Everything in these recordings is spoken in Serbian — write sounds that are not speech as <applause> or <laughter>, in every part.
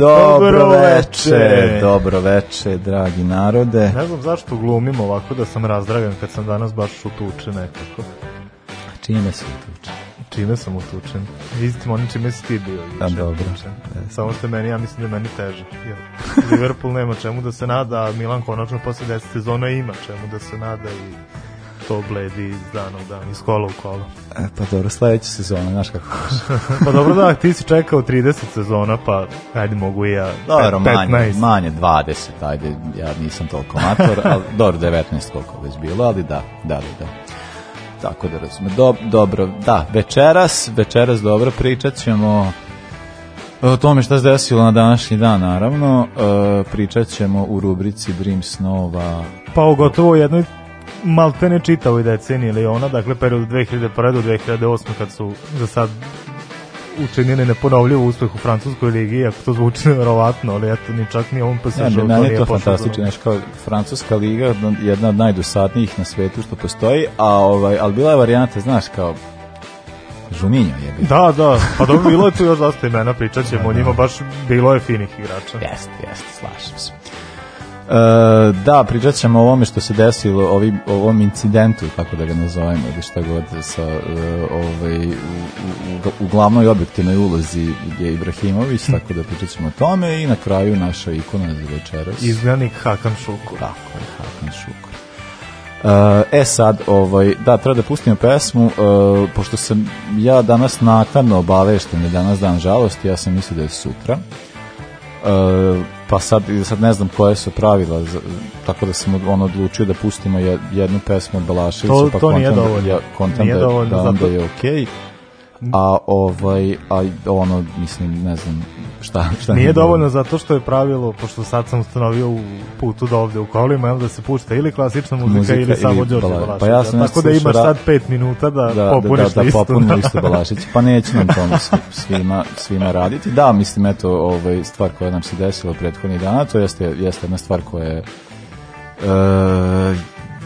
Dobro, veče. Dobro veče, dragi narode. Ne znam zašto glumim ovako da sam razdragan kad sam danas baš utučen nekako. Čime se utučen? Čime sam utučen? Istim onim čime si ti bio. Da, dobro. Yes. E. Samo što meni, ja mislim da je meni teže. Liverpool nema čemu da se nada, a Milan konačno posle 10 sezona ima čemu da se nada i to bledi iz dana u dan, iz kola u kola. E, pa dobro, sledeća sezona, znaš kako <laughs> Pa dobro da, ti si čekao 30 sezona, pa ajde mogu i ja dobro, 15. Manje, manje 20, ajde, ja nisam toliko mator, ali <laughs> dobro, 19 koliko već bilo, ali da, da, da, da. Tako da razumem. Do, dobro, da, večeras, večeras dobro pričat ćemo o tome šta se desilo na današnji dan, naravno, e, pričat ćemo u rubrici Dream Snova. Pa o gotovo jednoj maltene i deceniji ili ona, dakle period 2001. do 2008. kad su za sad učinili neponovljiv uspeh u Francuskoj ligi, iako to zvuči nevjerovatno, <laughs> ali eto, ni čak ni on pa se ja, meni je to fantastično, znaš, kao Francuska liga, jedna od najdosadnijih na svetu što postoji, a ovaj, ali bila je varijanta, znaš, kao Žuminjo je bilo. Da, da, pa dobro, <laughs> bilo je tu još dosta imena, pričat ćemo da, da. o njima, baš bilo je finih igrača. Jeste, jeste, slažem se. E, da, pričat ćemo o ovome što se desilo, o ovim, ovom incidentu, tako da ga nazovemo, ili šta god, sa, e, ovaj, u, u, u glavnoj objektivnoj ulozi je Ibrahimović, hm. tako da pričat ćemo o tome i na kraju naša ikona za večeras. Izglednik Hakan Šukur. Tako je, Hakan Šukur. Uh, e sad, ovaj, da, treba da pustimo pesmu, uh, pošto sam ja danas nakladno obavešten, danas dan žalosti, ja sam mislio da je sutra. Eh, pa sad, sad ne znam koje su pravila, tako da sam on odlučio da pustimo jednu pesmu od Balaševića, pa kontam, da, ja, kontam nije da, dovoljno, da onda zato... je okej. Okay a ovaj a ono mislim ne znam šta šta nije dovoljno zato što je pravilo pošto sad sam ustanovio u putu do da ovde u kolima da se pušta ili klasična muzika, muzika ili, ili samo Đorđe pa Balašić pa ja sam tako da imaš sad 5 minuta da, da, da popuniš da, da, da, popuni listu <laughs> Balašić pa neće nam to svima svima raditi da mislim eto ovaj stvar koja nam se desila prethodni dana to jeste jeste jedna stvar koja je e,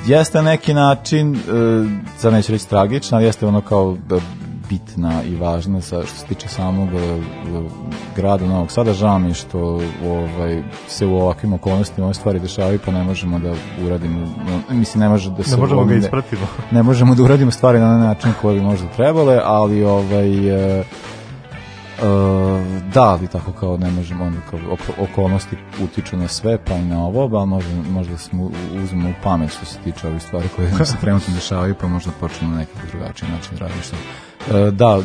jeste neki način, e, sad neću reći tragična, ali jeste ono kao e, bitna i važna sa, što se tiče samog e, grada Novog Sada. Žao mi što ovaj, se u ovakvim okolnostima ove stvari dešavaju pa ne možemo da uradimo, e, mislim ne može da se... Ne možemo ovdje, ga ispratimo. Ne, <laughs> ne možemo da uradimo stvari na način koji bi možda trebale, ali ovaj... E, Uh, da, ali tako kao ne možemo onda kao okolnosti utiču na sve pa i na ovo, pa možda, možda smo, uzmemo u pamet što se tiče ovih stvari koje se <laughs> trenutno dešavaju pa možda počnemo na neki drugačiji način da raditi što E, da, da,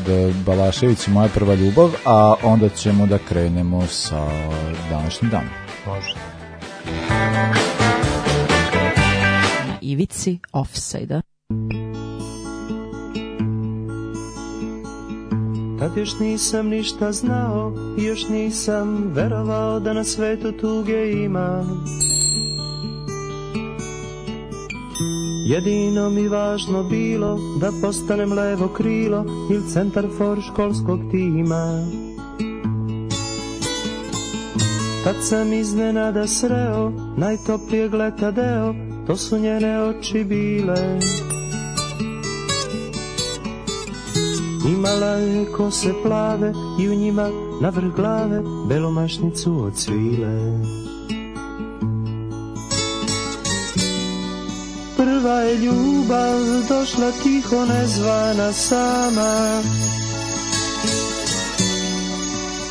Balašević moja prva ljubav, a onda ćemo da krenemo sa današnjim danom. Može. Ivici Offside-a. Tad još nisam ništa znao, još nisam verovao da na svetu tuge ima. Jedino mi važno bilo da postanem levo krilo ili centar for školskog tima. Tad sam iznenada sreo najtoplije leta deo, to su njene oči bile. Imala je kose plave i u njima na vrh glave belomašnicu od svile. Prva je ljubav došla tiho nezvana sama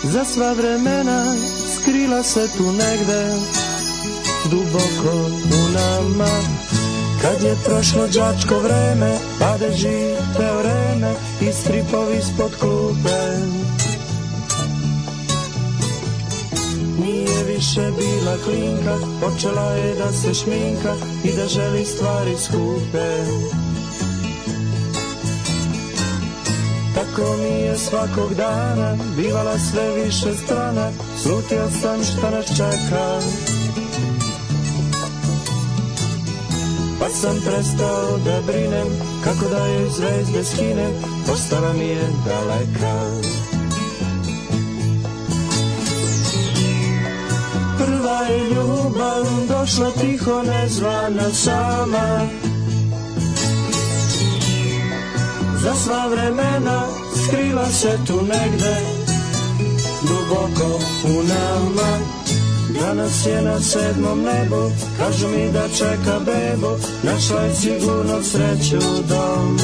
Za sva vremena skrila se tu negde Duboko u nama Kad je prošlo džačko vreme Padeži vreme I stripovi spod klupe Nije više bila klinka, počela je da se šminka i da želi stvari skupe. Tako mi je svakog dana, bivala sve više strana, slutio sam šta nas čeka. Pa sam prestao da brinem, kako da joj zvezde skinem, postala mi je daleka. je ljubav došla tiho nezvana sama Za sva vremena skriva se tu negde Duboko u nama Danas je na sedmom nebu Kažu mi da čeka bebo Našla je sigurno sreću dom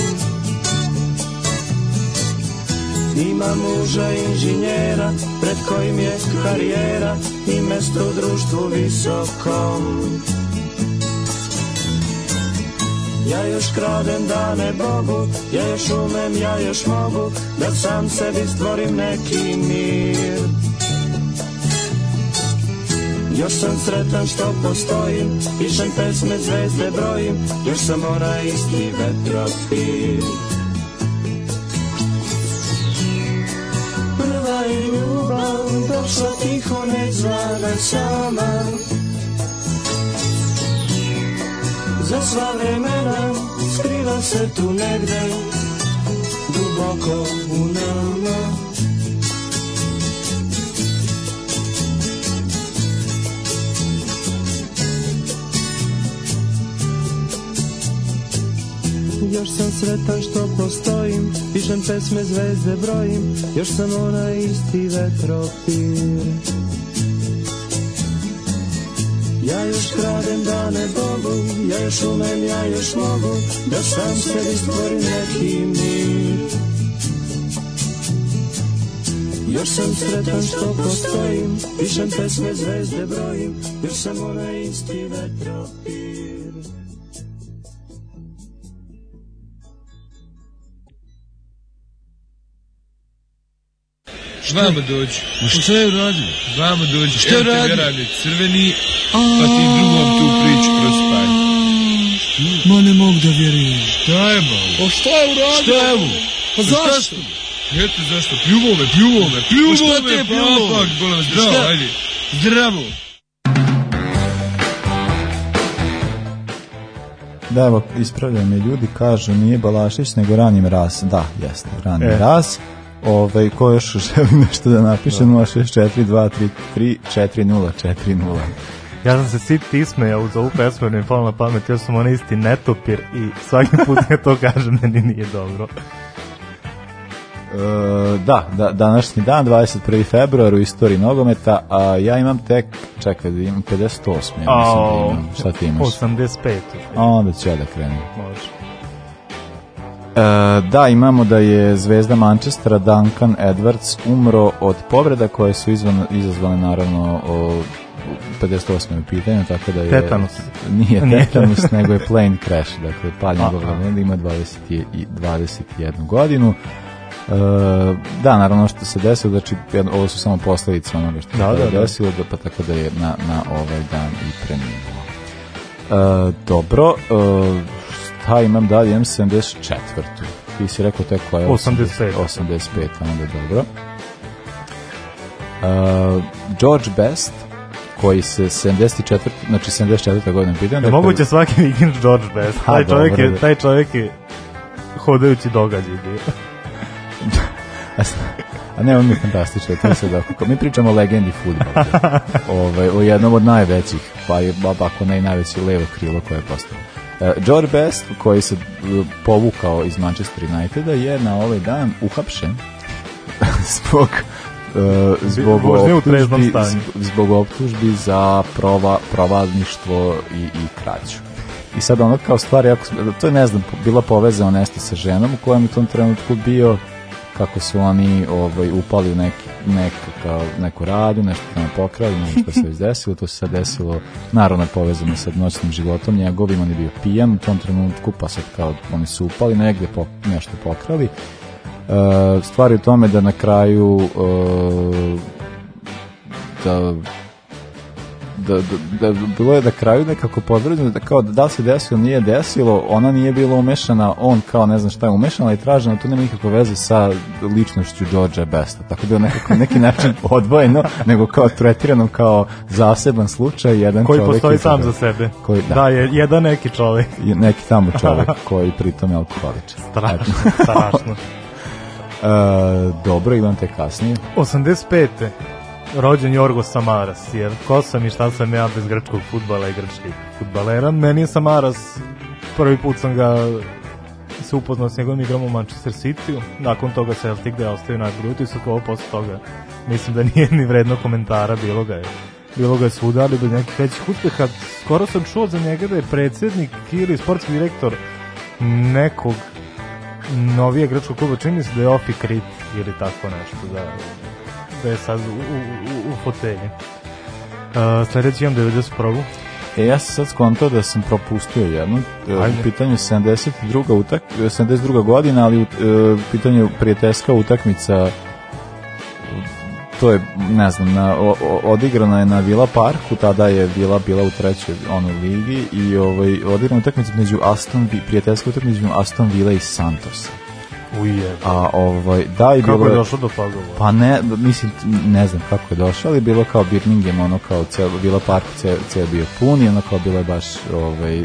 Ima muža inženjera, pred kojim je karijera i mesto u društvu visokom. Ja još kradem dane Bogu, ja još umem, ja još mogu, da sam sebi stvorim neki mir. Još sam sretan što postojim, pišem pesme, zvezde brojim, još sam onaj isti vetropir. noća tiho ne zvana sama Za sva vremena skriva se tu negde Duboko u nama Još sam sretan što postojim Pišem pesme, zvezde brojim Još sam onaj isti vetropir Ja još kradem dane Bogu Ja još umem, ja još mogu Da sam sebi stvorim neki mir Još sam sretan što postojim Pišem pesme, zvezde brojim Još sam onaj isti vetropir Vamo da dođu. Ma šta je uradio? Vamo da dođu. Šta je uradio? Evo crveni, pa ti drugom tu priču prospaj. Ma ne mogu da vjerujem. Šta je malo? Pa šta je uradio? Šta je mu? Pa, pa zašto? Eto zašto, pljuvo me, pljuvo me, pljuvo pa šta me, je pljuvo? Papak, bolam, zdravo, ajde. Zdravo. Da, evo, ispravljaju me ljudi, kažu nije Balašić, nego Ranim Ras. Da, jeste, Ranim e. Ras. Ovaj, ko još želim nešto da napišem? 064 233 Ja sam se sit ismeja uz ovu pesmu, mi je na pamet, ja sam onaj isti netopir i svaki put ja to kažem, meni nije dobro. E, da, da, današnji dan, 21. februar u istoriji nogometa, a ja imam tek, čekaj da imam 58. Ja mislim da imam, šta ti imaš? 85. A onda ću ja da krenem. Može. E, da, imamo da je zvezda Manchestera Duncan Edwards umro od povreda koje su izvan, izazvane naravno o 58. pitanju, tako da je... Tetanus. Nije tetanus, nego je plane crash, dakle paljen govran, ima 20 i 21 godinu. E, da, naravno što se desilo, znači ovo su samo posledice onoga što da, se da, da, desilo, da, pa tako da je na, na ovaj dan i preminuo. E, dobro, e, ta imam dalje, imam 74. Ti si rekao te koja je? 85. 85, onda dobro. Uh, George Best, koji se 74. znači 74. godine pitan. Ne moguće prvi... svaki vikend George Best. Ha, taj, čovjek dobro, je, taj čovjek je hodajući događaj bio. <laughs> A ne, on je fantastičan, to se da mi pričamo o legendi fudbala. <laughs> Ovaj o jednom od najvećih, pa je ako ne najveći levo krilo koje je postalo. George Best, koji se e, povukao iz Manchester Uniteda, je na ovaj dan uhapšen <laughs> zbog Uh, zbog, optužbi, zbog optužbi za prova, provalništvo i, i krađu. I sad ono kao stvar, jako, to je ne znam, bila povezano nešto sa ženom u kojem je u tom trenutku bio kako su oni ovaj, upali u neki, nek, kao, neku radu, nešto tamo pokrali, nešto što se već desilo, to se sad desilo, naravno povezano sa noćnim životom njegovim, on je bio pijan u tom trenutku, pa sad kao oni su upali negde, po, nešto pokrali. E, stvar u tome da na kraju e, da da, da, da bilo je da kraju nekako podvrđeno da kao da li se desilo, nije desilo, ona nije bila umešana, on kao ne znam šta je umešana i tražena, to nema nikakve veze sa ličnošću Georgia Besta. Tako da je nekako neki način <laughs> odvojeno, nego kao tretirano kao zaseban slučaj, jedan koji čovjek postoji sam za sebe. Koji, da. da, je jedan neki čovjek. Je, neki tamo čovjek <laughs> koji pritom je alkoholičan. Strašno, strašno. <laughs> E, dobro, imam te kasnije. 85 rođen Jorgo Samaras, jer ko sam i šta sam ja bez grčkog futbala i grčkih futbalera. Meni je Samaras, prvi put sam ga se upoznao s njegovim igrom u Manchester City, nakon toga se Celtic da je ostavio najbolji su kao posle toga mislim da nije ni vredno komentara, bilo ga je bilo ga je svuda, ali bez nekih većih uspeha. Skoro sam čuo za njega da je predsednik ili sportski direktor nekog novije grčkog kluba, čini se da je Ofi Krit ili tako nešto, da je sad u, u, u fotelje. Uh, sledeći imam 90 da probu. E, ja sam sad skontao da sam propustio jednu. E, Ajde. U pitanju 72. Utak, 72. E, godina, ali u e, uh, pitanju prijeteska utakmica to je, ne znam, na, o, odigrana je na Vila Parku, tada je Vila bila u trećoj ono, ligi i ovaj, odigrana utakmica među Aston, prijateljska utakmica među Aston Villa i Santosa. Uje. A ovaj da i kako je došlo do pagova. Pa ne, mislim ne znam kako je došlo, ali bilo kao Birmingham, ono kao celo bila park ceo, bio pun i ono kao bilo je baš ovaj e,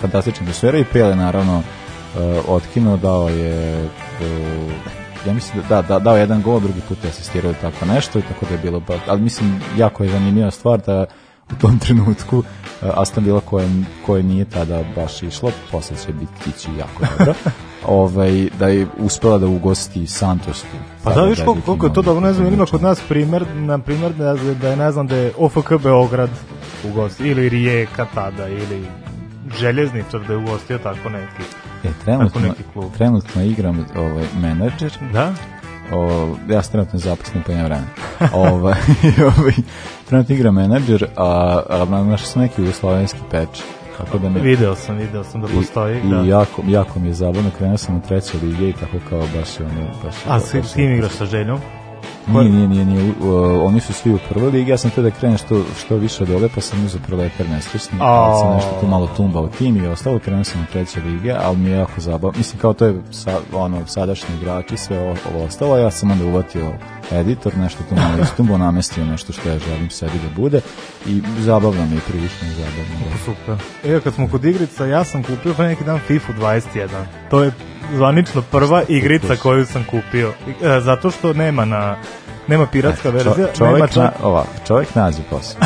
fantastična atmosfera i pele naravno uh, otkinuo dao je e, ja mislim da, da, dao jedan gol, drugi put je asistirao tako nešto i tako da je bilo, baš, ali mislim jako je zanimljiva stvar da u tom trenutku Aston Villa koje, koje nije tada baš išlo, posle će biti ići jako dobro, <laughs> ovaj, da je uspela da ugosti Santosku. Pa da, viš koliko, koliko je to dobro, ne znam, ima kod nas primer, na primer da, da je, ne znam, da je OFK Beograd ugosti, ili Rijeka tada, ili Željezničar da je ugostio tako neki. E, trenutno, tako neki klub. trenutno igram ovaj, menadžer. Da? O, ja sam trenutno zaposlen po imam ovaj, <laughs> ovaj, trenutno igram menadžer, a, a našao sam neki jugoslovenski peč tako da ne. Video sam, video sam da postoji. I, da. i jako, jako mi je zabavno, krenuo sam u trećoj lige i tako kao baš je ono... Baš, A s tim igraš sa željom? Nije, nije, nije, nije. Uh, oni su svi u prvoj ligi, ja sam te da krenem što, što više dole, pa sam uzao proletar nestručni, pa sam nešto tu malo tumbao tim i ostalo, krenuo sam u treće lige, ali mi je jako zabavno. Mislim, kao to je sa, ono, sadašnji igrači, sve ovo, ovo ostalo, ja sam onda uvatio editor, nešto tu malo istumbo, namestio nešto što ja želim sebi da bude i zabavno mi je prilično zabavno. Da. Super. Evo kad smo kod igrica, ja sam kupio pre neki dan FIFA 21. To je zvanično prva igrica koju sam kupio. E, zato što nema na nema piratska verzija, čo, čovjek nema čak... na, ova, čovjek nađe posao.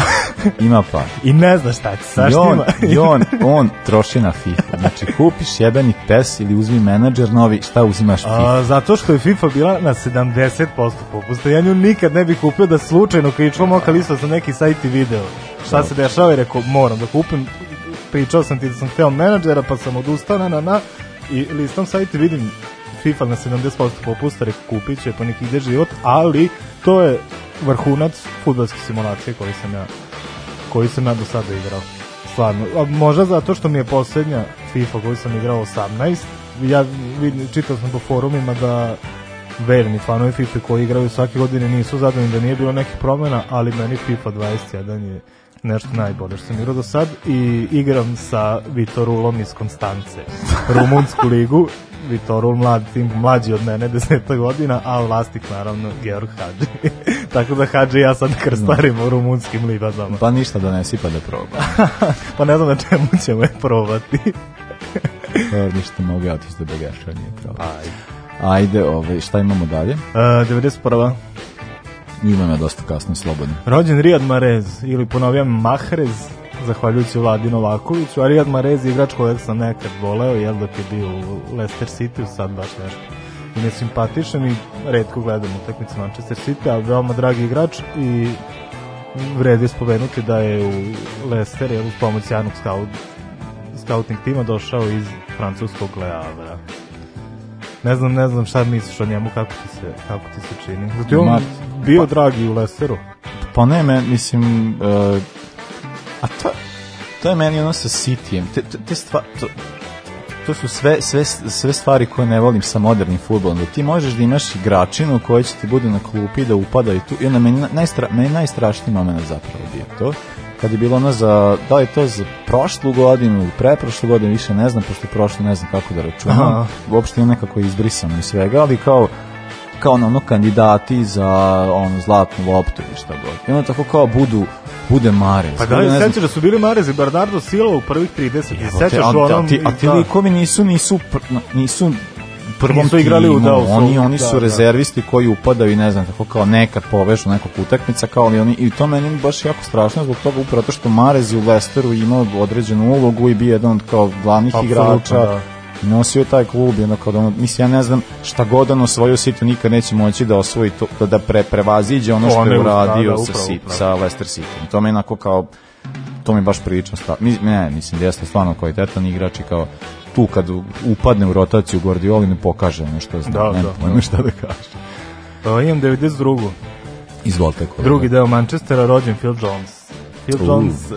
Ima pa. <laughs> I ne znaš šta će, sa I on, i on, <laughs> on troši na FIFA. Znači, kupiš jebeni pes ili uzmi menadžer novi, šta uzimaš FIFA? A, zato što je FIFA bila na 70% popusta. Ja nju nikad ne bih kupio da slučajno kričkom oka listao sam neki sajt i video. Šta se dešava i rekao, moram da kupim. Pričao sam ti da sam hteo menadžera, pa sam odustao, na, na, na. I listom sajt vidim FIFA na 70% popusta, rekao kupit će, pa nek ide život, ali to je vrhunac futbalske simulacije koji sam ja, koji sam ja do sada igrao. Stvarno. A možda zato što mi je poslednja FIFA koju sam igrao 18, ja vidim, čitao sam po forumima da verni fanovi FIFA koji igraju svake godine nisu zadovoljni da nije bilo nekih promena, ali meni FIFA 21 je nešto najbolje što sam igrao do sad i igram sa Vitorulom iz Konstance, rumunsku ligu Vitorul mlad, tim mlađi od mene 10 <laughs> godina, a vlasnik naravno Georg Hadži. <laughs> Tako da Hadži ja sad krstarim da. no. u rumunskim livadama. Pa ništa da ne sipa da proba. <laughs> pa ne znam na čemu ćemo je probati. Dobro, pa, ništa mogu ja otići da begaša, nije probati. Ajde. Ajde, ovaj, šta imamo dalje? E, 91. Imam ja dosta kasno slobodno. Rođen Riad Marez ili ponovijam Mahrez, zahvaljujući Vladi Novakoviću, a Rijad Marez je igrač kojeg sam nekad voleo, jel dok je bio u Leicester City, sad baš nešto i nesimpatičan i redko gledam utakmice Manchester City, ali veoma dragi igrač i vredi spomenuti da je u Leicester, jel, u pomoć Janog scout, scouting tima došao iz francuskog Leavra. Ne znam, ne znam šta misliš o njemu, kako ti se, kako ti se čini. Zato je on bio pa, dragi u Leicesteru. Pa ne, me, mislim, uh, A to, to je meni ono sa Cityjem. Te, te, te stvari, to, to su sve, sve, sve stvari koje ne volim sa modernim futbolom. Da ti možeš da imaš igračinu koja će ti bude na klupi da upada i tu. I onda meni, najstra, meni najstrašniji moment zapravo bio to. Kad je bilo ono za, da li je to za prošlu godinu ili preprošlu godinu, više ne znam, pošto je prošlo, ne znam kako da računam. Aha. Uopšte je nekako izbrisano i svega, ali kao kao ono, ono kandidati za ono zlatnu loptu i šta god. I onda tako kao budu bude Marez. Pa da li sećaš da su bili Marez i Bernardo Silva u prvih 30? Evo, sećaš a, onom... A ti, a ti da. likovi nisu, nisu, nisu prvom nisu igrali u da, oni oni da, su da, rezervisti koji upadaju i ne znam tako kao nekad povežu nekog utakmica kao ali oni i to meni baš jako strašno zbog toga upravo to što Marez i u Lesteru imao određenu ulogu i bio jedan od kao glavnih Absolutno, igrača da i nosio taj klub i onda kao da ono, mislim, ja ne znam šta god on osvojio City, nikad neće moći da osvoji to, da, da pre, prevaziđe ono što je da, uradio da, sa, City, sa Leicester City. To me onako kao, to mi baš prilično sta, ne, mislim da jeste stvarno kvalitetan igrač i kao tu kad upadne u rotaciju Gordioli ne pokaže ono što zna, da, ne, da, pojma da. šta da kaže. Uh, imam 92. Izvolite. Drugi deo Manchestera, rođen Phil Jones. Phil Jones.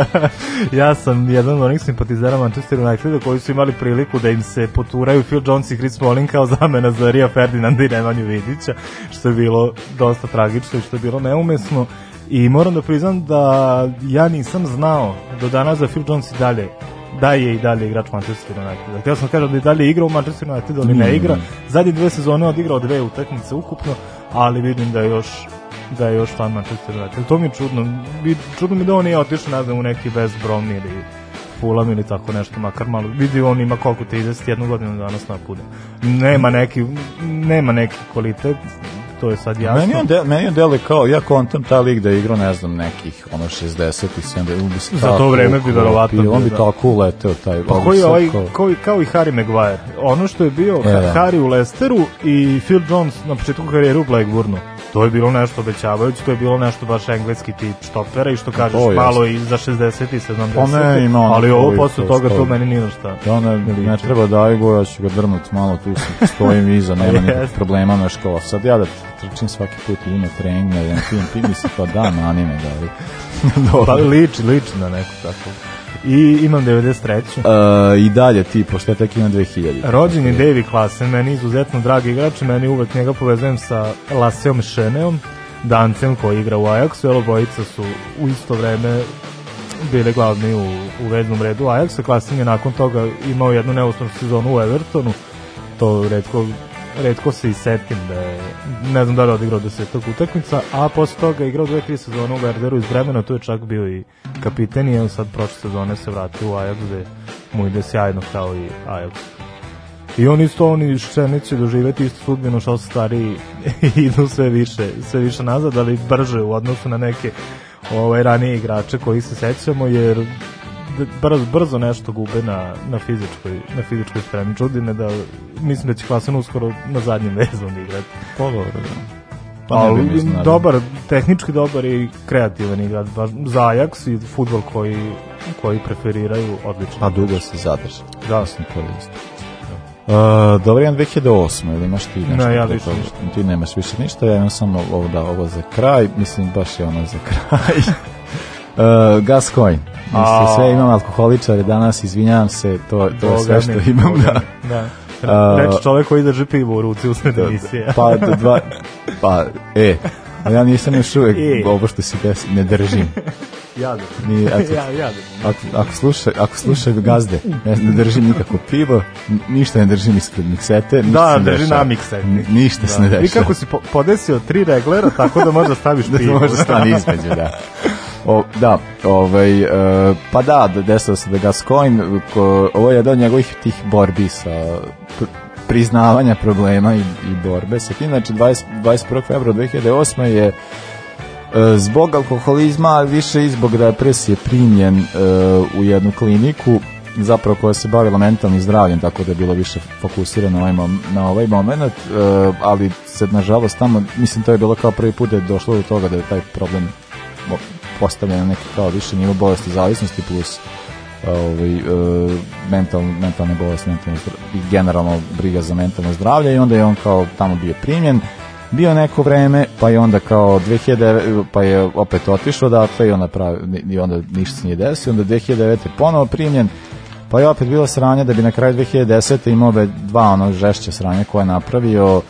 <laughs> ja sam jedan od onih simpatizera Manchester Uniteda koji su imali priliku da im se poturaju Phil Jones i Chris Smalling kao zamena za Rio Ferdinanda i Nemanju Vidića, što je bilo dosta tragično i što je bilo neumesno. I moram da priznam da ja nisam znao do danas za da Phil Jones i dalje da je i dalje igrač Manchester United. Htio sam da kažem da i dalje igra u Manchester United, ali ne mm. igra. Zadnje dve sezone odigrao dve utakmice ukupno, ali vidim da još da je još fan Manchester United. To mi je čudno. Mi, čudno mi da on nije otišao, ne znam, u neki West Brom ili Fulham ili tako nešto, makar malo. Vidi, on ima koliko, 31 godinu danas na kuda. Nema neki, nema neki kvalitet, to je sad jasno. Meni on, de, meni on deli kao, ja kontam ta lig da je igrao, ne znam, nekih, ono, 60 i 70. Bi se Za to vreme bi verovatno. On bi da. tako uleteo taj... Pa koji je ovaj, Koji, kao i Harry Maguire. Ono što je bio e, da. Harry u Lesteru i Phil Jones na početku karijere u Blackburnu. To je bilo nešto obećavajuće, to je bilo nešto baš engleski tip štopera i što kažeš to malo i za 60 i 70. Pa ne, ima ali ovo posle toga to meni nije šta. Ja ne, ne treba da ajgo, ja ću ga drnut malo tu stojim iza, nema <laughs> nikakvih problema na škola. Sad ja da trčim svaki put i ima trening na jedan film, ti mi se pa da, mani me da. <laughs> pa liči, liči na neko tako i imam 93. Uh, e, I dalje ti, pošto je tek imam 2000. Rođen je Davy Klasen, meni izuzetno dragi igrač, meni uvek njega povezujem sa Laseom Šeneom, Dancem koji igra u Ajaxu, jer obojica su u isto vreme bile glavni u, u veznom redu Ajaxa, Klasen je nakon toga imao jednu neustavnu sezonu u Evertonu, to redko redko se i setim da je, ne znam da li odigrao desetak utakmica, a posle toga igrao dve, tri sezone u Werderu iz Bremena, tu je čak bio i kapiten i on sad prošle sezone se vratio u Ajax gde mu ide sjajno kao i Ajax. I oni isto, oni Ščenic će doživeti istu sudbinu što su stariji <laughs> idu sve više, sve više nazad, ali brže u odnosu na neke ovaj ranije igrače koji se sećamo jer Da brzo, brzo nešto gube na, na, fizičkoj, na fizičkoj strani. Čudi me da, mislim da će Klasen uskoro na zadnjem vezom igrati. Pa dobro, da. Pa ali dobar, tehnički dobar i kreativan igrač, baš za Ajax i futbol koji, koji preferiraju odlično. Pa dugo se zadrži. Da. Mislim, to je isto. Uh, dobro, imam 2008. ili imaš ti nešto? Ne, ja više ništa. Ti nemaš više ništa, ja imam samo ovo, da, ovo za kraj, mislim, baš je ono za kraj. <laughs> Uh, Gascoin. Isto sve imam alkoholičare danas, izvinjavam se, to, to je sve što imam. Da. da. Reč čovek koji drži pivo u ruci usred da, emisije. pa, <laughs> dva, pa, e, ja nisam još uvek e. ovo što si desi, ne držim. Jadem. Ni, ako, <laughs> ja, jadem. Ako, ako, sluša, ako sluša gazde, ja ne držim nikako pivo, ništa ne držim ispred miksete. Da, drži na miksete. Ništa da. se ne dešava. Da. I kako si po, podesio tri reglera, tako da možda staviš <laughs> da pivo. da možda stavi između, da. O, da, ovaj, e, pa da, desilo se da Gascoin, ko, ovo je jedan od njegovih tih borbi sa pr priznavanja problema i, i borbe sa tim, znači 20, 21. februara 2008. je e, zbog alkoholizma, više i zbog depresije primljen e, u jednu kliniku zapravo koja se bavila mentalnim zdravljem, tako da je bilo više fokusirano na ovaj, na ovaj moment, e, ali se nažalost tamo, mislim to je bilo kao prvi put da je došlo do toga da je taj problem postavljena neki kao više nivo bolesti zavisnosti plus ovaj, e, mental, mentalne bolesti mentalne, i generalno briga za mentalno zdravlje i onda je on kao tamo bio primljen bio neko vreme, pa je onda kao 2009, pa je opet otišao odatle i onda, pravi, i onda ništa se nije desio, onda 2009. je ponovo primljen, pa je opet bilo sranje da bi na kraju 2010. imao dva ono žešća sranja koje je napravio,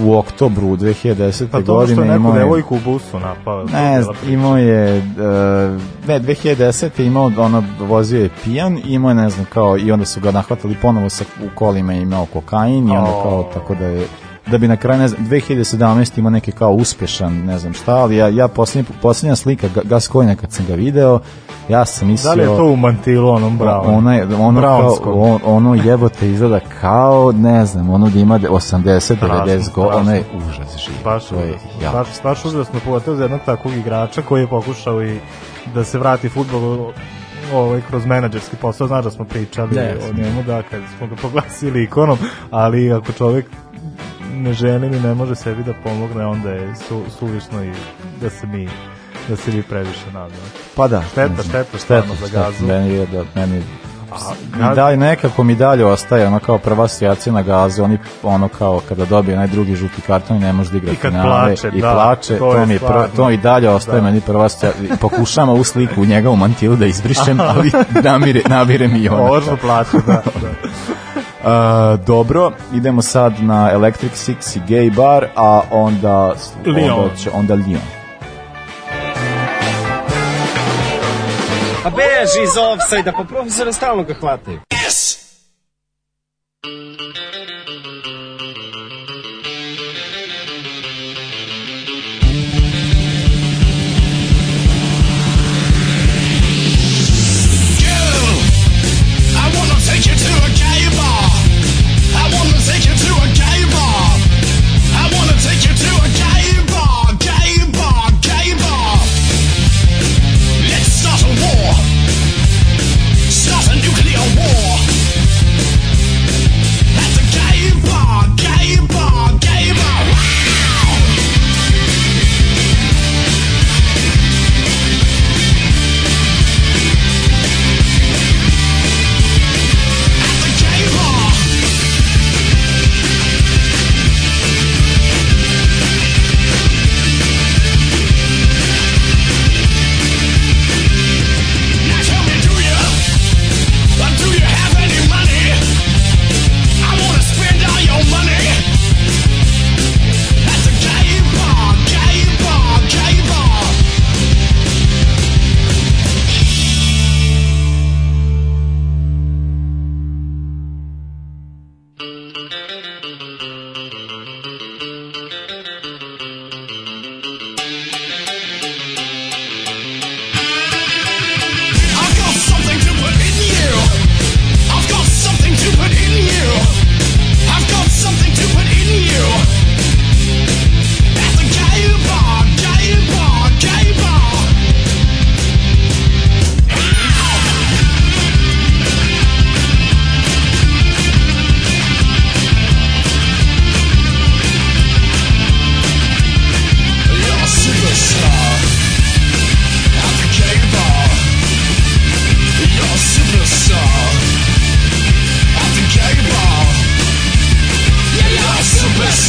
u oktobru 2010. Pa to što je neku devojku u busu napao. Ne, imao je, uh, ne, 2010. imao, ono, vozio je pijan, imao je, ne znam, kao, i onda su ga nahvatali ponovo sa, u kolima je imao kokain i onda kao, tako da je da bi na kraju, ne znam, 2017 imao neki kao uspešan, ne znam šta, ali ja, ja posljednja, posljednja slika Gascoina kad sam ga video, ja sam mislio... Da li je to u mantilu onom brown? Ono, je, ono, kao, on, ono jebote izgleda kao, ne znam, ono da ima 80-90 godina, ono je užas živ. Baš, to je, ja. baš, baš užasno, pogotovo za jednog takvog igrača koji je pokušao i da se vrati futbolu ovaj, kroz menadžerski posao, znaš da smo pričali ne, o njemu, da, kad smo ga <laughs> poglasili ikonom, ali ako čovek ne želim i ne može sebi da pomogne, onda je su, suvišno i da se mi da se vi previše nadamo. Pa da. Šteta, šteta, šteta, šteta za gazu. Meni je da, meni A, da, nekako mi dalje ostaje ono kao prva asocijacija na gazu, oni ono kao kada dobije onaj drugi žuti karton i ne može da igra I finale, plače, i da, plače, to, to mi prva, to i dalje da. ostaje da. meni prva asocijacija, pokušam ovu sliku njega u mantilu da izbrišem, <laughs> ali namire, namire mi i ono. plače, da, da. <laughs> Uh, dobro, idemo sad na Electric Six i Gay Bar, a onda Lyon. Onda, će, onda Lyon. A pa beži iz offside-a, pa profesora stalno ga hvataju. Yes!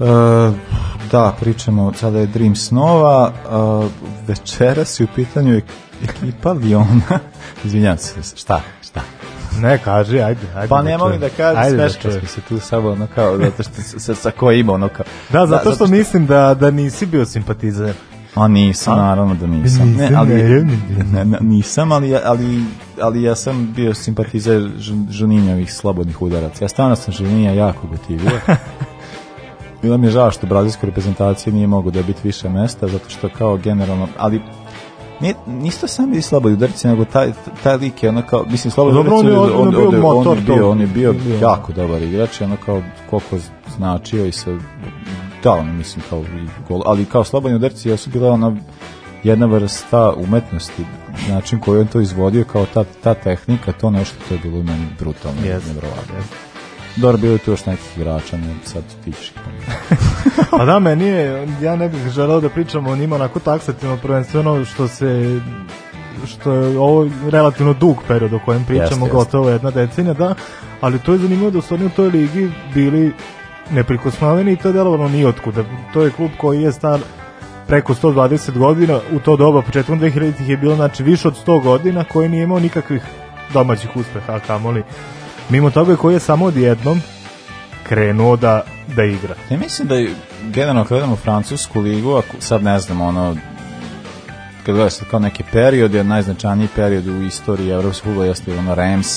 E, da, pričamo, sada je Dream Snova, e, večeras je u pitanju ekipa Viona. <laughs> Izvinjam se, šta, šta? Ne, kaže, ajde. ajde pa da ne mogu da kažem, da smeška smo se tu samo ono kao, zato što sa, sa ko ima ono kao. Da, da zato što, mislim da, da nisi bio simpatizer. A nisam, naravno da nisam. Ne, ali, ne, nisam, ali, ali, ali ja sam bio simpatizer Žuninjovih slobodnih udaraca. Ja stvarno sam Žuninja jako gotivio. <laughs> Bilo mi je žao što brazilskoj reprezentaciji nije mogu dobiti više mesta, zato što kao generalno, ali nije, nisto sami i slobodni udarci, nego taj, taj lik je ono kao, mislim, slobodni udarci, on, je, on, on, bio motor, on, je bio, on je bio jako dobar igrač, ono kao koliko značio i se, da, ono, mislim, kao, gol, ali kao slobodni udarci jesu bila ona jedna vrsta umetnosti, način koji on to izvodio, kao ta, ta tehnika, to nešto, to je bilo meni brutalno, yes. nevrovatno. Yes. Dobro, bilo je tu još nekih igrača, ne sad ti ćeš Pa da, meni je, ja ne bih želeo da pričam o njima onako taksativno, prvenstveno što se što je ovo relativno dug period o kojem pričamo, jeste, gotovo jeste. jedna decenija, da, ali to je zanimljivo da su oni u toj ligi bili neprikosnoveni i to je delovano nijotkud. To je klub koji je star preko 120 godina, u to doba početkom 2000-ih je bilo znači više od 100 godina koji nije imao nikakvih domaćih uspeha, kamoli mimo toga koji je samo odjednom krenuo da, da igra. Ja mislim da je generalno gledamo francusku ligu, a sad ne znam, ono, kad gledaš kao neke periode, najznačajniji period u istoriji evropskog futbola jeste ono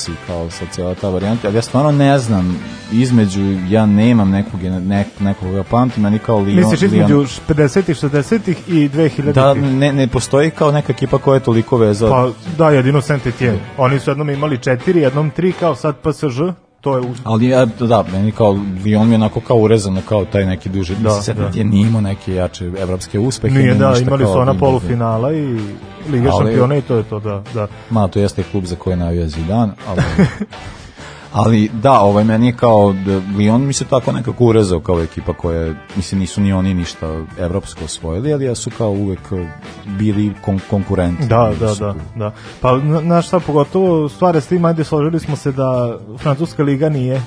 i kao sad cijela ta varijanta, ali ja stvarno ne znam, između, ja nemam nekog, nek, nekog ja pamtim, ali kao Lyon. Misliš između 50-ih, 60-ih i 2000-ih? Da, ne, ne postoji kao neka ekipa koja je toliko vezala. Pa, da, jedino Saint Etienne. Oni su jednom imali četiri, jednom tri, kao sad PSG, to je uz... ali a, e, da meni kao i on mi onako kao urezano kao taj neki duže da, mislim da. je nije imao neke jače evropske uspehe nije da imali su ona polufinala i Liga šampiona i to je to da da ma to jeste klub za koji navija Zidane ali <laughs> ali da, ovaj, meni je kao, da, i on mi se tako nekako urezao kao ekipa koja, mislim, nisu ni oni ništa evropsko osvojili, ali ja su kao uvek eh, bili kon konkurenti. Da, da, da, da. Pa, na šta, pogotovo stvari s tim, ajde, složili smo se da Francuska liga nije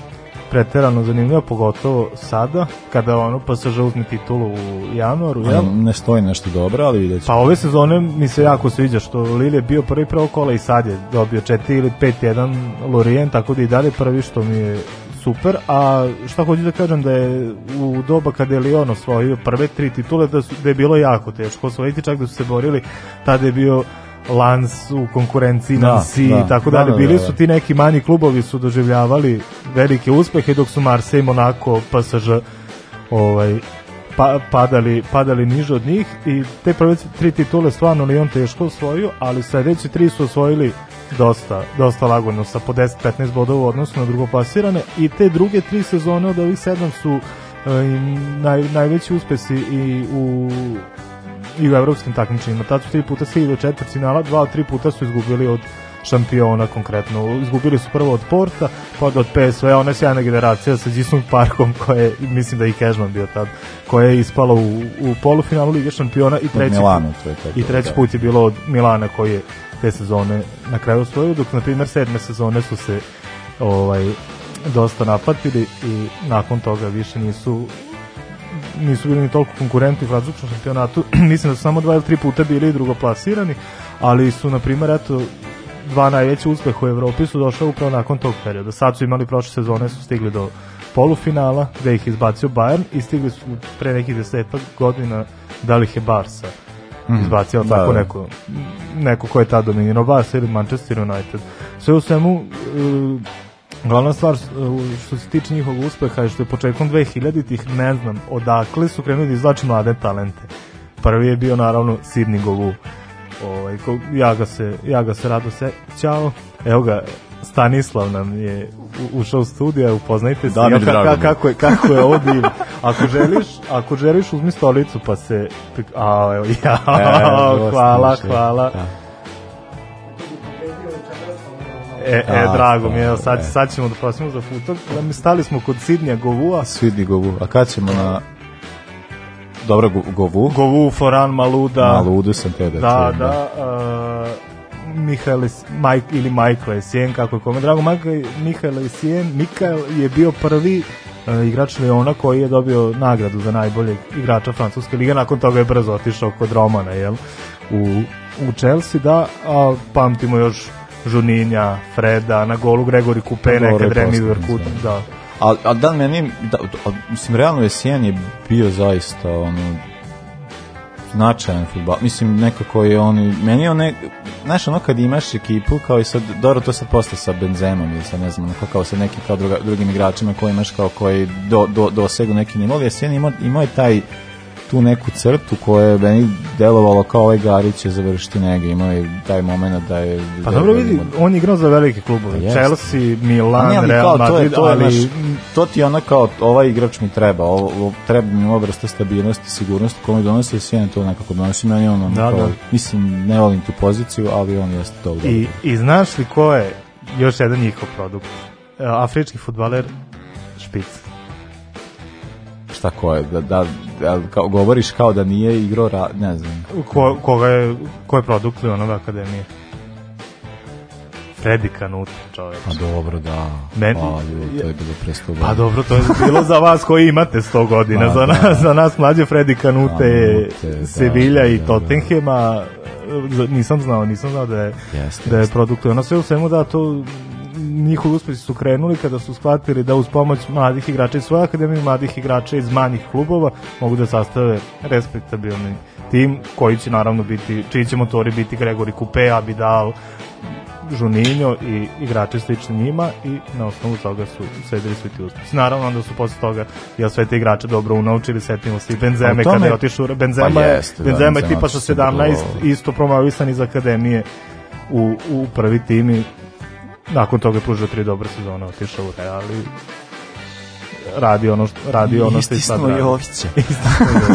preterano zanimljivo, pogotovo sada, kada ono pa Pasaža uzme titulu u januaru, jel? Ne stoji nešto dobro, ali vidjet ću. Pa ove sezone mi se jako sviđa što Lille je bio prvi prvo kola i sad je dobio 4 ili 5-1 Lorient, tako da i dalje prvi što mi je super, a šta hoću da kažem da je u doba kada je Lyon osvojio prve tri titule da, su, da je bilo jako teško osvojiti, čak da su se borili, tada je bio Lans u konkurenciji da, Nancy da, i tako da, dalje. Da, da Bili da. su ti neki manji klubovi su doživljavali velike uspehe dok su Marseille, Monaco, PSG ovaj, pa, padali, padali niže od njih i te prve tri titule stvarno Lyon teško osvojio, ali sledeći tri su osvojili dosta, dosta lagodno sa po 10-15 bodova u odnosu na drugo plasirane i te druge tri sezone od ovih sedam su e, naj, najveći uspesi i u i u evropskim takmičenjima. Tad su tri puta stigli do četvrtfinala, dva, tri puta su izgubili od šampiona konkretno. Izgubili su prvo od Porta, pa od PSV-a, ona sjajna generacija sa Jisung Parkom, koje, mislim da je i Kežman bio tad, koja je ispala u, u polufinalu Lige šampiona i treći, Milanu, to je i treći da. put je bilo od Milana koji je te sezone na kraju osvojio, dok na primer sedme sezone su se ovaj dosta napatili i nakon toga više nisu nisu bili ni toliko konkurenti u francuskom šampionatu, <clears throat> mislim da su samo dva ili tri puta bili drugoplasirani, ali su, na primer, eto, dva najveća uspeha u Evropi su došla upravo nakon tog perioda. Sad su imali prošle sezone, su stigli do polufinala, gde ih izbacio Bayern i stigli su pre nekih desetak godina, da li je Barca mm. izbacio, da, tako da. neko, neko ko je tada dominirao Barca ili Manchester United. Sve u svemu, e, Glavna stvar e, što se tiče njihovog uspeha je što je početkom 2000-ih, ne znam, odakle su krenuli da izvlači mlade talente. Prvi je bio naravno Sidney Golu. Ovaj, ja, ga se, ja ga se rado sećao. Evo ga, Stanislav nam je ušao u studija, upoznajte se. Ja, ka, kako, je, kako je ovo divno. Ako želiš, ako želiš uzmi stolicu pa se... A, evo, ja, e, <laughs> hvala, hvala. Da. E, e, a, drago mi je, sad, e. sad ćemo da prosimo za futok. Da mi stali smo kod Sidnja Govua. Sidnji Govu, a kad ćemo na dobro Govu? Govu, Foran, Maluda. Maludu sam te da Da, čujem, da. da uh, e, Mihajle, Maj, ili Michael Sijen, kako je kome drago. Mihajle Sijen, Mikael je bio prvi uh, igrač Leona koji je dobio nagradu za najboljeg igrača Francuske lige, nakon toga je brzo otišao kod Romana, jel? U, u Chelsea, da, a pamtimo još Žuninja, Freda, na golu Gregori Kupe, na nekad Remi Verkut, da. da. A, a da meni, da, a, mislim, realno je Sijan je bio zaista ono, značajan futbal. Mislim, nekako je on, meni je on, ne, znaš, ono kad imaš ekipu, kao i sad, dobro, to sad posle sa Benzemom ili sa, ne znam, onako kao sa nekim kao druga, drugim igračima koji imaš kao koji do, do, dosegu neki nivo, ali Sijan imao, imao je taj, tu neku crtu koja je meni delovalo kao ovaj Gari će završiti nega, imao je taj moment da je... Pa da dobro vidi, on je igrao za velike klubove, yes. Pa Chelsea, pa Milan, ali Real kao, to Madrid, je, to, ali... Naš, to ti ona kao, ovaj igrač mi treba, ovo, treba mi ova vrsta stabilnosti, sigurnosti koju mi donosi, sve ne to nekako donosi, meni on, on da, kao, da. mislim, ne volim tu poziciju, ali on jeste to. I, I znaš li ko je još jedan njihov produkt? E, afrički futbaler Špic šta ko je, da, da, da kao, govoriš kao da nije igrao, ra, ne znam. Ko, koga je, ko je produkt Leonove akademije? Fredi Kanut, čoveč. Pa dobro, da. Men... Pa, ljudi, to je bilo prestovo. Pa dobro, to je bilo za vas koji imate 100 godina. Pa, <laughs> za, da. nas, da. za nas mlađe Fredi Kanute, Kanute da, Sevilla da, i da. Tottenhema, nisam znao, nisam znao da je, jeste, da je produkt. Ono sve u svemu da to njihovi uspesi su krenuli kada su shvatili da uz pomoć mladih igrača iz svoje akademije, mladih igrača iz manjih klubova mogu da sastave respektabilni tim koji će naravno biti, čiji će motori biti Gregori Kupe, Abidal, Žuninjo i igrači slični njima i na osnovu toga su sledili svi ti uspjesi. Naravno, onda su posle toga ja sve te igrače dobro unaučili, setimo se i Benzeme tome, kada je otišao, Benzema, pa jest, Benzema, da, Benzema je tipa sa 17 isto promovisan iz akademije u, u prvi tim i nakon toga je pružio tri dobre sezone, otišao u Real i radi ono što, radi ono što i sad radi. Jovića. <laughs>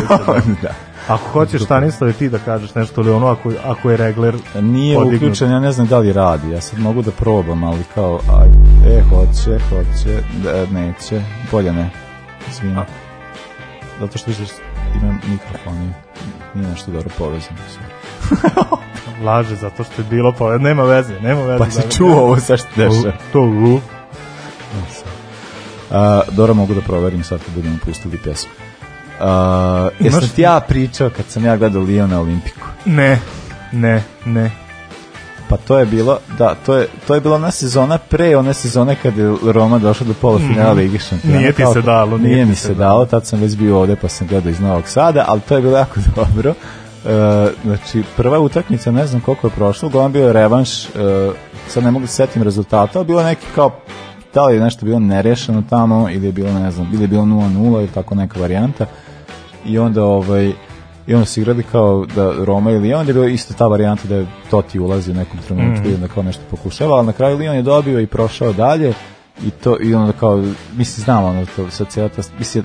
Da. <laughs> da. Ako hoćeš Stanislave ti da kažeš nešto ili ono ako, ako je regler Nije podignut. uključen, ja ne znam da li radi, ja sad mogu da probam, ali kao, aj, e, hoće, hoće, da, neće, bolje ne, izvini. Zato što vidiš, da imam mikrofon, nije nešto dobro povezano. <laughs> laže zato što je bilo pa nema veze, nema veze. Pa si da čuo ovo sa što dešava. To u. E A, Dora mogu da proverim sad kad budemo pustili pesmu. A, jesam ti ja pričao kad sam ja gledao Lio na Olimpiku? Ne, ne, ne. Pa to je bilo, da, to je, to je bila ona sezona pre one sezone kad je Roma došla do polufinala mhm. Ligi šampiona. Nije ti se dalo. Nije, nije mi se dalo, tad sam već bio ovde pa sam gledao iz Novog Sada, ali to je bilo jako <laughs> dobro. E, znači, prva utakmica, ne znam koliko je prošlo, uglavnom bio je revanš, e, sad ne mogu da se setim rezultata, ali bilo neki kao da li je nešto bilo nerešeno tamo ili je bilo ne znam, ili je bilo 0-0 ili tako neka varijanta i onda ovaj i onda su igrali kao da Roma ili Lion je bilo isto ta varijanta da je Toti ulazi u nekom trenutku mm. i onda kao nešto pokušava, ali na kraju Lion je dobio i prošao dalje i to i onda kao mislim znam ono to sa cijela ta mislim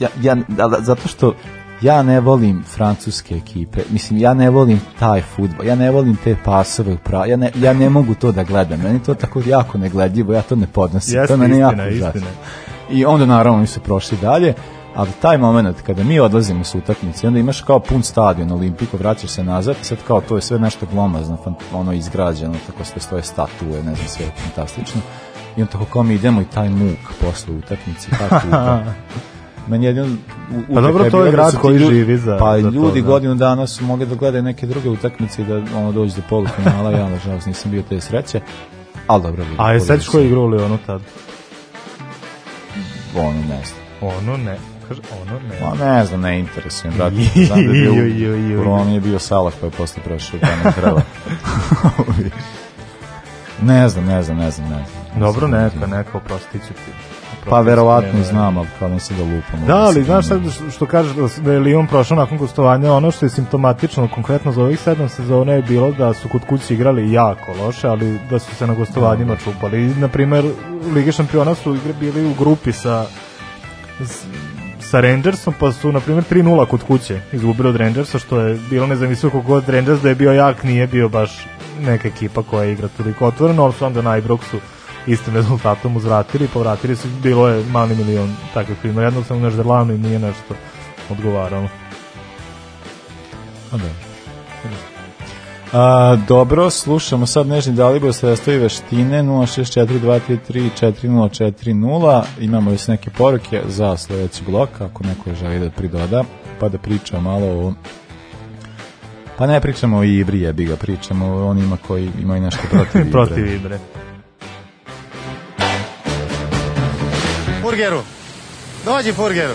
ja, ja da, zato što ja ne volim francuske ekipe, mislim, ja ne volim taj futbol, ja ne volim te pasove, pra, ja, ne, ja ne mogu to da gledam, meni to tako jako negledljivo, ja to ne podnosim, Jeste, to meni istina, jako istina. Žasno. I onda naravno mi su prošli dalje, ali taj moment kada mi odlazimo sa utakmice, onda imaš kao pun stadion Olimpiko, vraćaš se nazad, sad kao to je sve nešto glomazno, ono izgrađeno, tako sve stoje statue, ne znam, sve je fantastično. I onda tako kao mi idemo i taj muk posle utakmice, ta tuga. <laughs> Meni jedino u, pa dobro, to je grad koji ljudi, živi za Pa za ljudi to, da. godinu dana su mogli da gledaju neke druge utakmice da ono dođe do polufinala, ja nažalost nisam bio te sreće. Al dobro. Vidim, A je sećaš ko je igrao ono tad? Ono ne znam. Ono ne kaže ono ne. Pa ne znam, ne interesujem. Da, znam da je <laughs> bio, je bio Salah pa je posle prošao pa ne treba. ne znam, ne znam, ne znam, ne znam. Dobro, neka, neka, oprostit ću ti. Pa verovatno znam, ali kao da, da se da lupamo. Da, ali znaš sad što kažeš da, da je Lion prošao nakon gostovanja, ono što je simptomatično konkretno za ovih sedam sezona je bilo da su kod kuće igrali jako loše, ali da su se na gostovanjima čupali. Na primer, Lige šampiona su igre bili u grupi sa s, sa Rangersom, pa su, na primer 3-0 kod kuće izgubili od Rangersa, što je bilo nezamislivo kako god Rangers da je bio jak, nije bio baš neka ekipa koja igra toliko otvoreno, ali su onda na Ibroxu istim rezultatom uzvratili, povratili pa su, bilo je mali milion takvih filma. Jednog sam nešto Nežderlanu i nije nešto odgovaralo. A da. A, dobro, slušamo sad Nežni Dalibor sredstvo i veštine 06423344040 imamo još neke poruke za sledeći blok, ako neko želi da pridoda pa da priča malo o pa ne pričamo i Ibri jebi ga, pričamo o onima koji imaju nešto protiv <laughs> Ibre protiv Ibre purgeru. Dođi purgeru.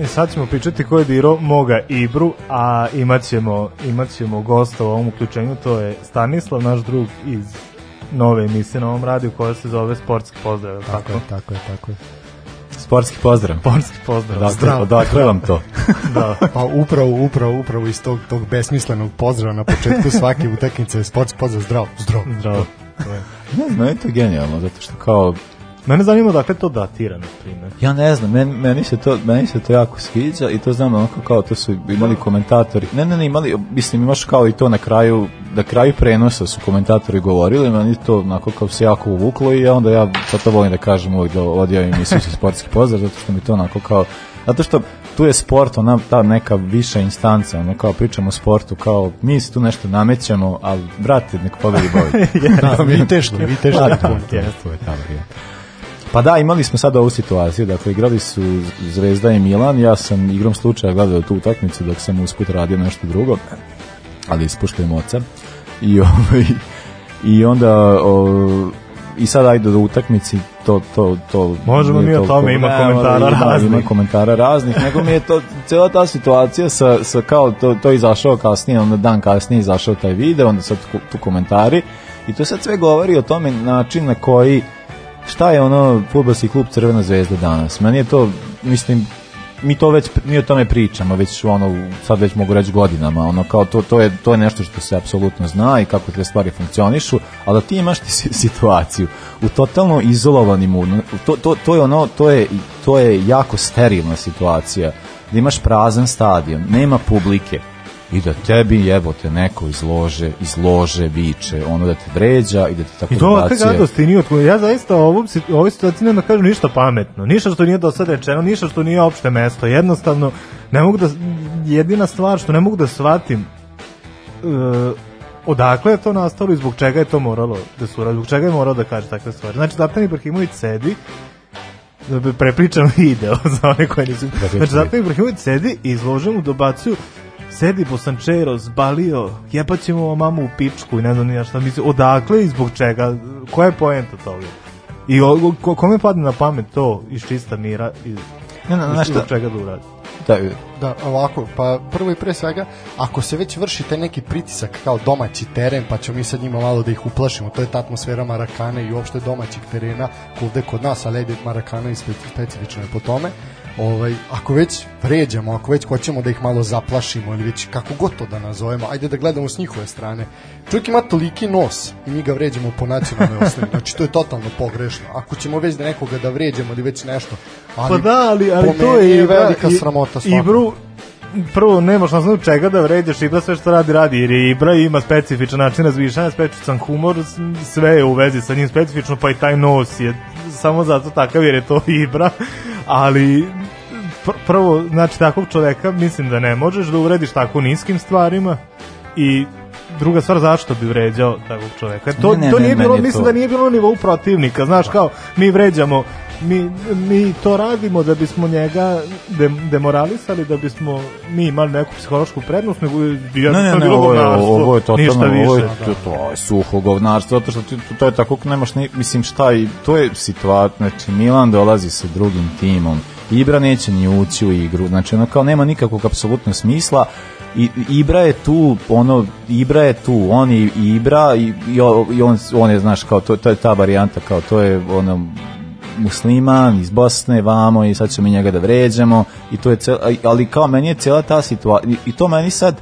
E, sad ćemo pričati ko je dirao moga Ibru, a imat ćemo, imat ćemo gosta u ovom uključenju, to je Stanislav, naš drug iz nove emisije na ovom radiju koja se zove Sportski pozdrav. Tako, tako? je, tako je, tako je. Sportski pozdrav. Sportski pozdrav. Da, Zdravo. Odakle vam to? <laughs> da. Pa upravo, upravo, upravo iz tog, tog besmislenog pozdrava na početku svake utakmice je sportski pozdrav. Zdravo, zdravo. Zdravo. To je. Ne znam, je to genijalno, zato što kao Mene zanima da dakle to datira, na primjer. Ja ne znam, meni, meni, se to, meni se to jako sviđa i to znam onako kao to su imali komentatori. Ne, ne, ne, imali, mislim imaš kao i to na kraju, na kraju prenosa su komentatori govorili, meni to onako kao se jako uvuklo i onda ja pa to volim da kažem uvijek da odjavim emisiju sportski pozdrav, zato što mi to onako kao, zato što tu je sport, ona ta neka viša instanca, ono kao pričamo o sportu, kao mi se tu nešto namećemo, ali brate, nek pobedi boj. <laughs> ja, da, vi teški, vi teški. Pa da, imali smo sad ovu situaciju, dakle igrali su Zvezda i Milan, ja sam igrom slučaja gledao tu utakmicu dok sam usput radio nešto drugo, ali ispuštaj moca. I, <laughs> ovaj, i onda o, i sad ajde do utakmici to, to, to možemo mi o tome ima komentara da, ima, raznih ima komentara raznih nego mi je to cela ta situacija sa, sa kao to, to izašao kasnije onda dan kasnije izašao taj video onda sad tu komentari i to sad sve govori o tome način na koji šta je ono futbolski klub Crvena zvezda danas? Meni je to, mislim, mi to već mi o tome pričamo već ono sad već mogu reći godinama ono kao to to je to je nešto što se apsolutno zna i kako te stvari funkcionišu a da ti imaš ti situaciju u totalno izolovanim to, to, to je ono to je to je jako sterilna situacija da imaš prazan stadion nema publike i da tebi jebote neko izlože, izlože, viče, ono da te vređa i da te tako I to ovakve gadosti nije otkud. Ja zaista ovom, ovoj situaciji ne da kažem ništa pametno, ništa što nije do sada rečeno, ništa što nije opšte mesto. Jednostavno, ne mogu da, jedina stvar što ne mogu da shvatim uh, odakle je to nastalo i zbog čega je to moralo da se uradi, zbog čega je moralo da kaže takve stvari. Znači, Zlatan Ibrahimović sedi da prepričam <laughs> video za one koji nisu. Da znači, Zlatan Ibrahimović sedi i izlože mu dobacuju sedi Bosančero, zbalio, jebaćemo pa vam mamu u pičku i ne znam ja šta mislim, odakle i zbog čega, koja je poenta toga? I o, ko, kome padne na pamet to iz čista mira, iz, ne, ne, ne, iz šta? čega da uradi? Da, da, ovako, pa prvo i pre svega, ako se već vrši taj neki pritisak kao domaći teren, pa ćemo mi sad njima malo da ih uplašimo, to je ta atmosfera Marakane i uopšte domaćeg terena ovde kod nas, ali ajde Marakana i specifično je po tome, ovaj, ako već pređemo, ako već hoćemo da ih malo zaplašimo ili već kako god to da nazovemo, ajde da gledamo s njihove strane. Čovjek ima toliki nos i mi ga vređamo po nacionalnoj <laughs> osnovi. Znači, to je totalno pogrešno. Ako ćemo već da nekoga da vređamo ili već nešto, pa ali, pa da, ali, ali to je i da, velika i, sramota svakog. I bro, prvo nemaš na osnovu čega da vređaš Ibra da sve što radi, radi jer je Ibra ima specifičan način razmišljanja, specifičan humor, sve je u vezi sa njim specifično, pa i taj nos je samo zato takav jer je to <laughs> Ibra, ali pr prvo, znači takvog čoveka mislim da ne možeš da uvrediš tako niskim stvarima i druga stvar zašto bi vređao takvog čoveka. To, ne, ne, to nije ne, bilo, mislim to... da nije bilo nivou protivnika, znaš kao mi vređamo mi, mi to radimo da bismo njega demoralisali, da bismo mi imali neku psihološku prednost, nego ja ne, ne, ne, ovo je, ovo je totalno, ništa više. Ovo je, to, to je suho govnarstvo, zato što ti, to je tako, nemaš, ni, mislim šta, i to je situacija, znači Milan dolazi sa drugim timom, Ibra neće ni ući u igru, znači ono kao nema nikakvog apsolutnog smisla, I, Ibra je tu, ono, Ibra je tu, on i, i Ibra i, i on, on je, znaš, kao, to, to je ta varijanta, kao, to je, ono, musliman iz Bosne, vamo i sad ćemo mi njega da vređamo i to je cel, ali kao meni je cijela ta situacija i to meni sad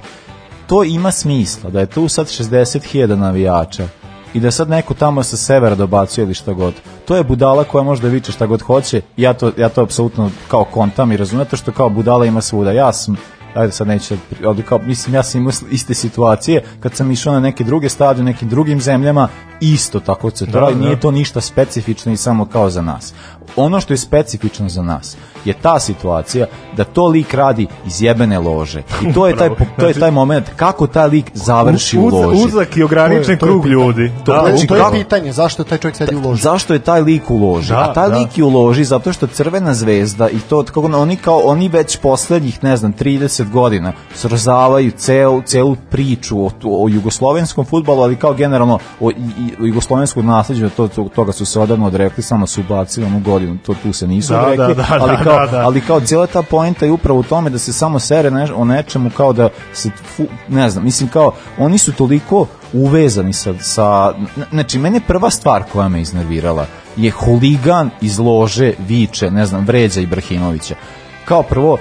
to ima smisla, da je tu sad 60.000 navijača i da sad neko tamo sa severa dobacuje ili šta god. To je budala koja može da viče šta god hoće. Ja to, ja to apsolutno kao kontam i razumete što kao budala ima svuda. Ja sam ajde sad neću ali kao, mislim, ja sam imao iste situacije kad sam išao na neke druge stadion, nekim drugim zemljama, isto tako se to da, da, nije to ništa specifično i samo kao za nas. Ono što je specifično za nas je ta situacija da to lik radi iz jebene lože. I to je taj, to je znači, taj moment kako taj lik završi u, uz, loži. Uzak i ograničen krug ljudi. To, da, znači, to je pitanje, zašto je taj čovjek sedi u loži? Zašto je taj lik u loži? Da, A taj da. lik je u loži zato što Crvena zvezda i to, kako, oni, kao, oni već poslednjih, ne znam, 30 godina srozavaju celu, celu priču o, o jugoslovenskom futbalu, ali kao generalno o, o jugoslovenskom nasledđu, to, to, toga su se odavno odrekli, samo su ubacili onu godinu, to tu se nisu da, odrekli, da, da, ali, da, kao, da. ali kao cijela ta poenta je upravo u tome da se samo sere ne, o nečemu kao da se, fu, ne znam, mislim kao, oni su toliko uvezani sa, sa znači mene prva stvar koja me iznervirala je huligan iz lože viče, ne znam, vređa Ibrahimovića. Kao prvo,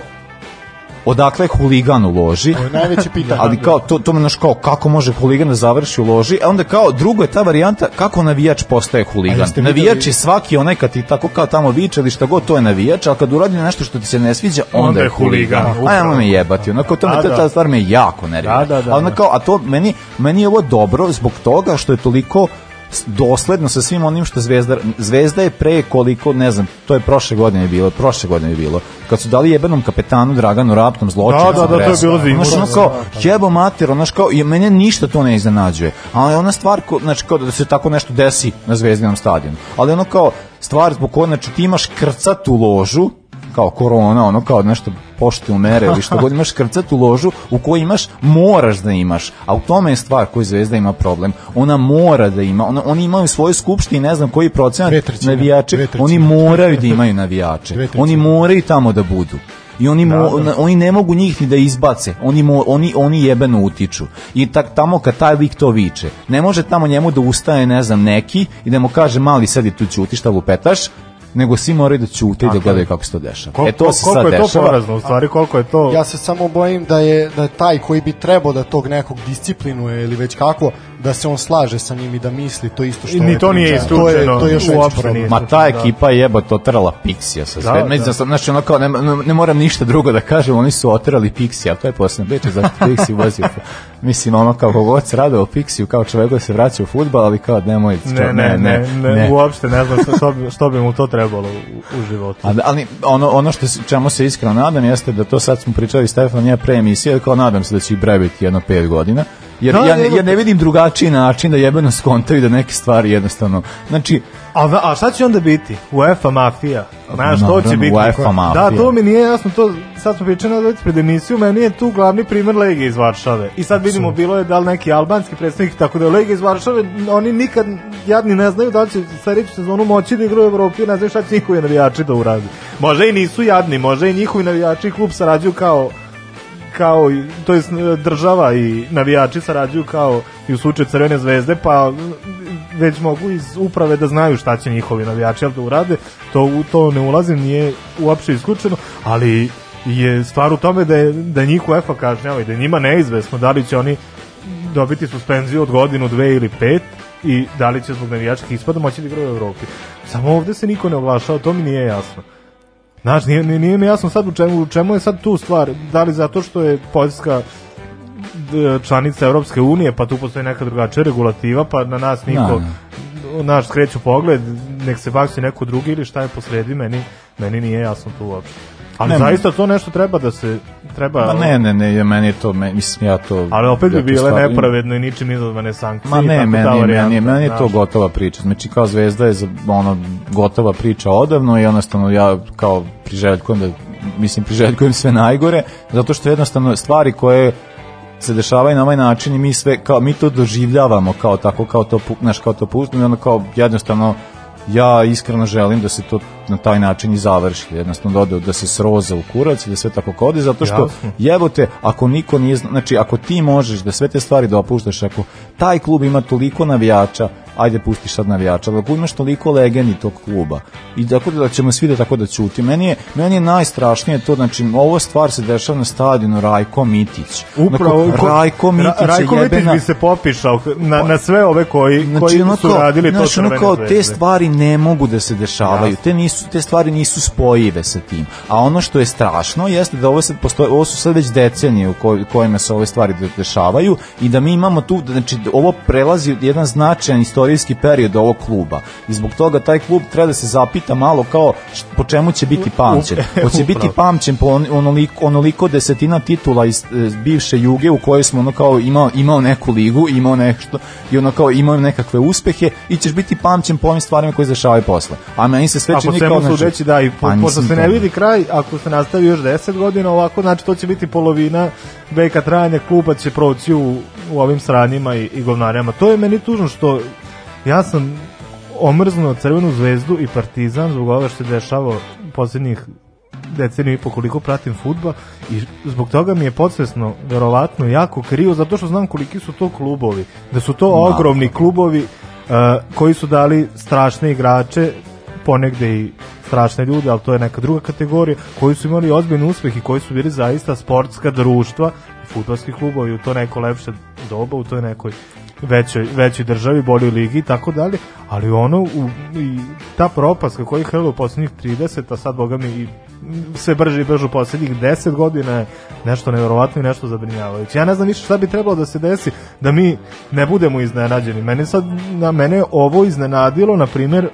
odakle huligan u loži. To je najveće pitanje. Ali kao, to, to naš kao, kako može huligan da završi u loži, a e onda kao, drugo je ta varijanta kako navijač postaje huligan. Navijač je svaki onaj kad ti tako kao tamo viče ili šta god, to je navijač, ali kad uradi nešto što ti se ne sviđa, onda, onda je huligan. huligan. Ajmo me jebati. Onako, to me, da. ta, stvar me jako nervira. Da, da, da, a, onako, da. a to meni, meni je ovo dobro zbog toga što je toliko dosledno sa svim onim što Zvezda Zvezda je pre koliko ne znam to je prošle godine je bilo prošle godine je bilo kad su dali jebenom kapetanu Draganu Raptom zločin da da da to je bilo zimno znači kao jebo mater ono kao i mene ništa to ne iznenađuje ali ona stvar ko, znači kao da se tako nešto desi na Zvezdinom stadionu ali ono kao stvar zbog koje znači ti imaš krcatu ložu kao korona, ono kao nešto poštu mere ili što god imaš krcat u ložu u kojoj imaš, moraš da imaš. A u tome je stvar koju Zvezda ima problem. Ona mora da ima. Ona, oni imaju svoju skupštinu, ne znam koji procenat navijače. Oni moraju da imaju navijače. Oni moraju tamo da budu i oni mo, oni ne mogu njih ni da izbace. Oni mo, oni oni jebeno utiču. I tak tamo kad taj lik to viče, ne može tamo njemu da ustaje, ne znam, neki i da mu kaže mali sedi tu ćuti šta lupetaš nego svi moraju da ćute i da gledaju kako se to dešava. Kol, e to se sad dešava. Koliko je to porazno, u stvari, koliko je to... Ja se samo bojim da je, da je taj koji bi trebao da tog nekog disciplinuje ili već kako, da se on slaže sa njim i da misli to isto što I ni ovaj to nije isključeno. je, to je još uopšte problem. Ma ta da. ekipa je jebote otrala Pixija sa sve. Da, da. Znači, ono kao, ne, ne, moram ništa drugo da kažem, oni su otrali Pixija, to je posle beče za Pixi vozio. Mislim, ono kao kogod se Pixiju, kao čovjek da se vraća u fudbal ali kao nemoj. Ne, ne, ne, ne, uopšte ne znam što bi, što bi mu to trebalo u, životu. A, ali ono, ono što, čemu se iskreno nadam jeste da to sad smo pričali Stefan, je pre emisije, kao nadam se da će i breviti jedno pet godina Jer da, ja, da, ne, ja da. ne vidim drugačiji način da jebeno skontaju da neke stvari jednostavno. Znači, a, a šta će onda biti? UEFA mafija. Znaš, to će biti. UEFA da, mafija. Da, to mi nije jasno. To, sad smo pričali na pred emisiju, meni je tu glavni primer Lege iz Varšave. I sad vidimo, bilo je da li neki albanski predstavnik, tako da Lege iz Varšave, oni nikad, jadni ne znaju da li će sledeću sezonu moći da igraju u Evropi, ne znaju šta će njihovi navijači da uradi. Možda i nisu jadni, možda i njihovi navijači klub sarađuju kao kao, to jest e, država i navijači sarađuju kao i u slučaju Crvene zvezde, pa e, već mogu iz uprave da znaju šta će njihovi navijači da urade, to u to ne ulazim, nije uopšte isključeno, ali je stvar u tome da, je, da njih UEFA kažnjava i da njima neizvesno da li će oni dobiti suspenziju od godinu, dve ili pet i da li će zbog navijačkih ispada moći da igraju u Evropi. Samo ovde se niko ne oglašao, to mi nije jasno. Znaš, nije, nije mi jasno sad u čemu, u čemu je sad tu stvar. Da li zato što je Poljska članica Evropske unije, pa tu postoji neka drugačija regulativa, pa na nas niko, no, da, no. Da. naš skreću pogled, nek se vakcini neko drugi ili šta je posredi, meni, meni nije jasno to uopšte. Ali ne, zaista to nešto treba da se treba Ma ne, ne, ne, meni je to meni, mislim ja to Ali opet ja bi bile stavim. nepravedno i ničim izazvane sankcije. Ma ne, meni, ta varijanta, meni, meni je to gotova priča. Znači kao Zvezda je ono gotova priča odavno i jednostavno ja kao priželjkujem da mislim priželjkujem sve najgore zato što jednostavno stvari koje se dešavaju na ovaj način i mi sve kao mi to doživljavamo kao tako kao to znaš kao to puštamo i onda kao jednostavno ja iskreno želim da se to na taj način i završi, jednostavno da, da se sroza u kurac i da sve tako kodi, zato što jebote, ako niko nije, znači ako ti možeš da sve te stvari dopuštaš, ako taj klub ima toliko navijača, ajde pusti sad navijača, da imaš toliko legeni tog kluba. I tako da ćemo svi da tako da ćuti. Meni je, meni je najstrašnije to, znači, ovo stvar se dešava na stadionu Rajko Mitić. Upravo. Dakle, Rajko Mitić Ra, Rajko je jebena... Mitić bi se popišao na, na sve ove koji, znači, koji ono su radili znači, to ono kao, zvezde. Te stvari ne mogu da se dešavaju, Jasne. te, nisu, te stvari nisu spojive sa tim. A ono što je strašno jeste da ovo, sad postoje, ovo su sad već decenije u kojima se ove stvari dešavaju i da mi imamo tu, da, znači, ovo prelazi jedan značajan istorijski istorijski period ovog kluba. I zbog toga taj klub treba da se zapita malo kao po čemu će biti pamćen. <laughs> Hoće biti pamćen po onoliko, onoliko desetina titula iz e, bivše Juge u kojoj smo ono kao imao, imao neku ligu, imao nešto i ono kao imao nekakve uspehe i ćeš biti pamćen po ovim stvarima koje se dešavaju posle. A meni se sve čini kao... Znači, sudeći, da, i po, pa pošto se ne da. vidi kraj, ako se nastavi još 10 godina ovako, znači to će biti polovina veka trajanja kluba će proći u, u ovim sranjima i, i govnarima. To je meni tužno što Ja sam omrznuo Crvenu zvezdu i Partizan zbog ovoga što se dešava poslednjih deceniju i po koliko pratim futbal i zbog toga mi je podsvesno verovatno jako krivo zato što znam koliki su to klubovi da su to da. ogromni klubovi uh, koji su dali strašne igrače ponegde i strašne ljude, ali to je neka druga kategorija, koji su imali ozbiljni uspeh i koji su bili zaista sportska društva, futbalski klubovi u to neko lepše doba, u toj nekoj većoj, većoj državi, boljoj ligi i tako dalje, ali ono u, i ta propast kako je hrlo u poslednjih 30, a sad boga mi i sve brže i brže u poslednjih 10 godina je nešto nevjerovatno i nešto zabrinjavajuće. Ja ne znam više šta bi trebalo da se desi da mi ne budemo iznenađeni. Mene sad, na mene ovo iznenadilo, na primer,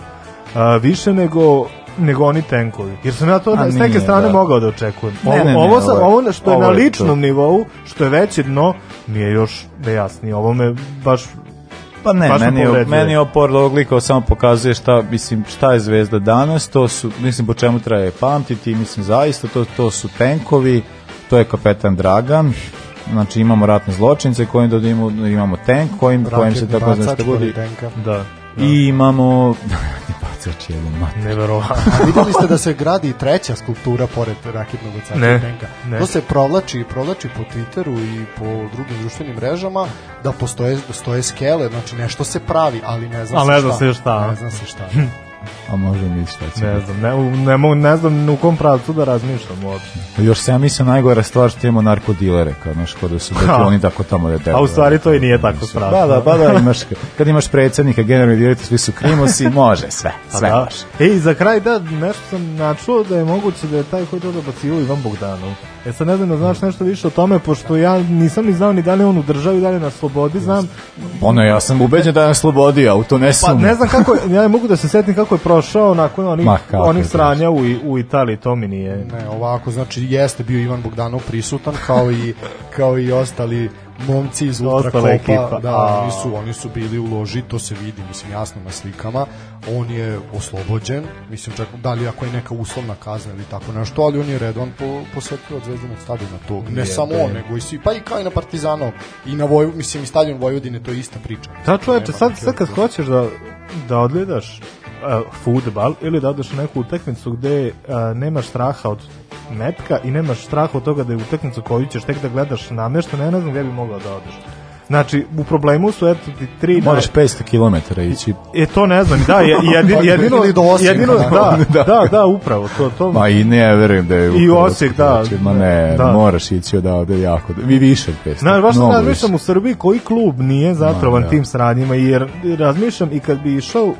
više nego nego oni tenkovi. Jer sam ja to A, s neke nije, strane da. mogao da očekujem. Ovo, ne, ne, ne, ovo, sam, ovo što je ovo na ličnom to. nivou, što je veće dno, nije još nejasnije. Ovo me baš Pa ne, Baš meni, je, meni oporlo oglikao samo pokazuje šta, mislim, šta je zvezda danas, to su, mislim, po čemu treba je pamtiti, mislim, zaista, to, to su tenkovi, to je kapetan Dragan, znači imamo ratne zločince kojim da imamo, tenk kojim, Bračin, kojim se tako znači da budi da. Da. I imamo bacač jedan mat. Neverovatno. <laughs> videli ste da se gradi treća skulptura pored raketnog centra tenka. Ne. To se provlači, i provlači po Twitteru i po drugim društvenim mrežama da postoje, stoje skele, znači nešto se pravi, ali ne znam ali se ne znam se šta. Ne znam se šta. A može mi šta će. Ne znam, ne, ne, mogu, ne znam u kom pravcu da razmišljam uopšte. Pa još se ja mislim najgore stvar što imamo narkodilere, kao naš kod da su da oni tako tamo da A u stvari to i nije tako strašno. Da, da, ba, pa da, imaš, kad imaš predsednika, generalni direktor, svi su krimosi, može sve, pa sve da. može. E, za kraj, da, nešto sam načuo da je moguće da je taj koji to da bacio Ivan Bogdanov. E sad ne znam da znaš nešto više o tome, pošto ja nisam ni znao ni da li on u državi, da li na slobodi, znam. Ono, ja sam ubeđen da je na slobodi, a u to ne sam. Pa ne znam kako, ja ne mogu da se setim kako kako je prošao nakon onih, Ma, onih sranja u, u Italiji, to mi nije... Ne, ovako, znači, jeste bio Ivan Bogdanov prisutan, kao i, kao i ostali momci iz Ultrakopa, ekipa. da, A... oni su, oni su bili u loži, to se vidi, mislim, jasno na slikama, on je oslobođen, mislim, čak, da li ako je neka uslovna kazna ili tako nešto, ali on je redovan po, posetio od Zvezdanog stadiona to, ne je, samo on, nego i svi, pa i kao i na Partizanov, i na Voj, mislim, i stadion Vojvodine, to je ista priča. Da, čoveče, sad, sad kad hoćeš da, da odgledaš Eh, futbal ili da odeš neku utakmicu gde eh, nemaš straha od metka i nemaš straha od toga da je utakmica koju ćeš tek da gledaš nameštena, ja ne znam gde bi mogao da odeš. Znači, u problemu su eto ti tri... Moraš 500 km ići. E, to ne znam, da, jedino... <laughs> Pa, jedino ili do Osijeka. Jedino, da, da, <laughs> da, da, da, upravo. To, to... Ma i ne, verujem da je... I Osijek, da. Znači, ma ne, da. moraš ići odavde jako, da- vi više od 500. Znaš, baš razmišljam u Srbiji koji klub nije zatrovan ma, da. tim sranjima, jer razmišljam i kad bi išao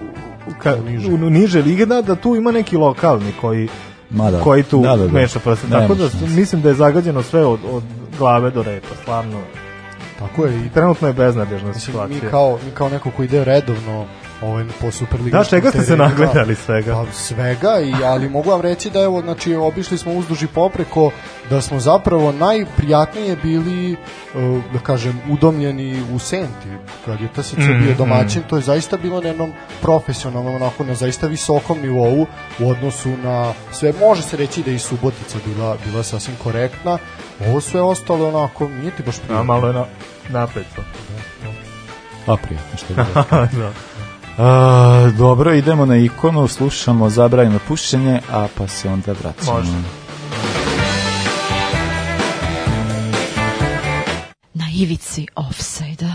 ka, niže. u niže lige, da, da tu ima neki lokalni koji Ma da. koji tu da, da, da. meša prase. Tako da mislim da je zagađeno sve od, od glave do repa, stvarno. Tako je i trenutno je beznadježna situacija. Mi kao, mi kao neko ko ide redovno ovaj po Superligi. Da, čega ste se nagledali da. svega? Pa, svega, i, ali mogu vam reći da evo, znači, obišli smo uzduži popreko, da smo zapravo najprijatnije bili, e, da kažem, udomljeni u Senti. Kad je TSC mm, bio mhm, mhm. domaćin, to je zaista bilo na jednom profesionalnom, onako, na zaista visokom nivou u odnosu na sve. Može se reći da i Subotica bila, bila sasvim korektna. Ovo sve ostalo, onako, nije ti baš prijatno. A malo je na, napeto. Da, da. A prijatno što je. <laughs> da. da. A, dobro, idemo na ikonu, slušamo zabranjeno pušenje, a pa se onda vraćamo. Možda. Na ivici offside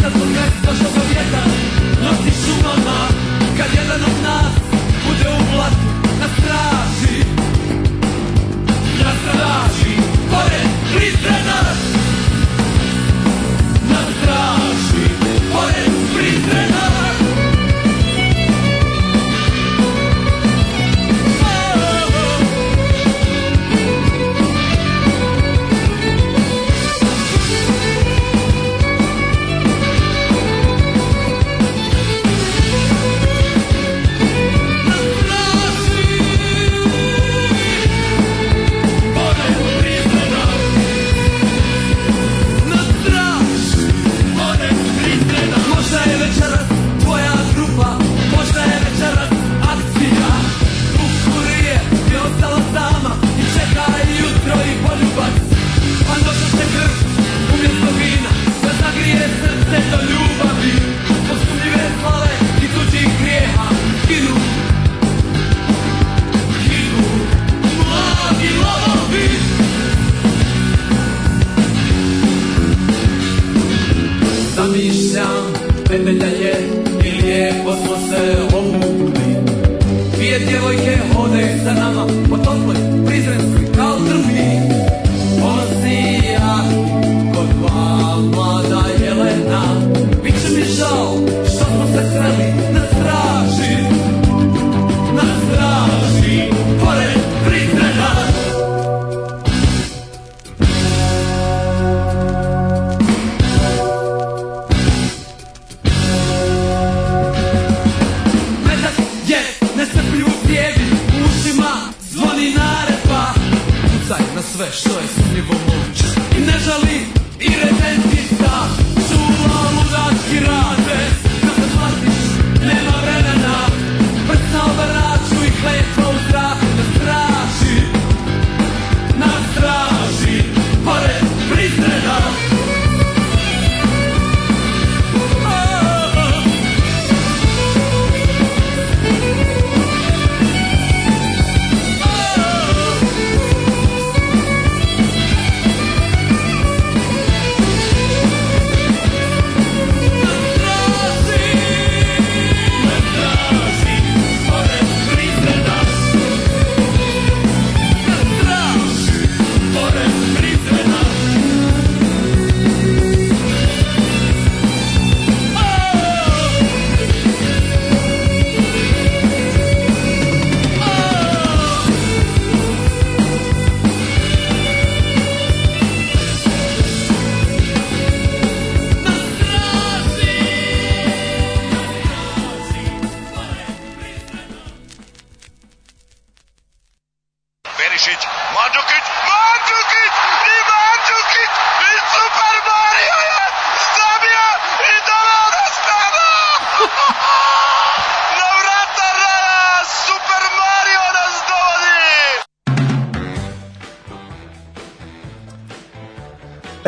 Just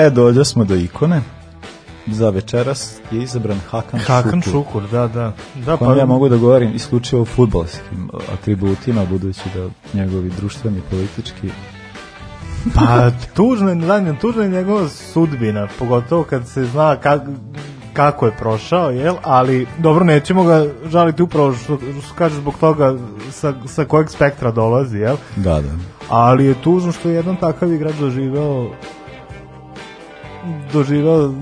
E, dođe smo do ikone. Za večeras je izabran Hakan, Hakan Šukur. Šukur da, da. da pa... ja mogu da govorim isključivo o futbolskim atributima, budući da njegovi društveni, politički pa tužno je, tužno je njegova sudbina, pogotovo kad se zna kako kako je prošao, jel? Ali dobro nećemo ga žaliti upravo što, što kaže zbog toga sa, sa kojeg spektra dolazi, jel? Da, da. Ali je tužno što je jedan takav igrač doživeo doživao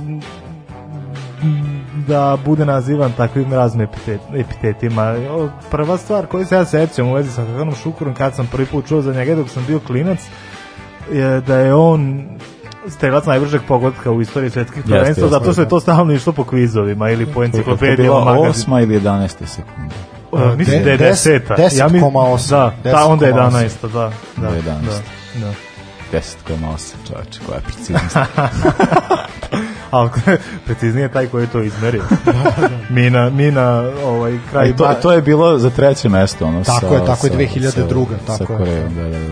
da bude nazivan takvim raznim epitetima. Prva stvar koju se ja sećam u vezi sa Hakanom Šukurom kad sam prvi put čuo za njega dok sam bio klinac je da je on strelac najbržeg pogotka u istoriji svetskih prvenstva zato što je to stalno išlo po kvizovima ili po enciklopedijama. To je osma ili 11. sekunde. Uh, mislim da je 10. 10,8. Da, ta onda 11. Da, da, da, da. 10,8 čovječe, koja je preciznost. <laughs> ali preciznije taj koji je to izmerio. <laughs> Da, da, da. mi na, mi na ovaj, kraj... E, to, to je bilo za treće mesto. Ono, tako sa, je, tako sa, je 2002. Sa, tako sa Korejom, da, da, da.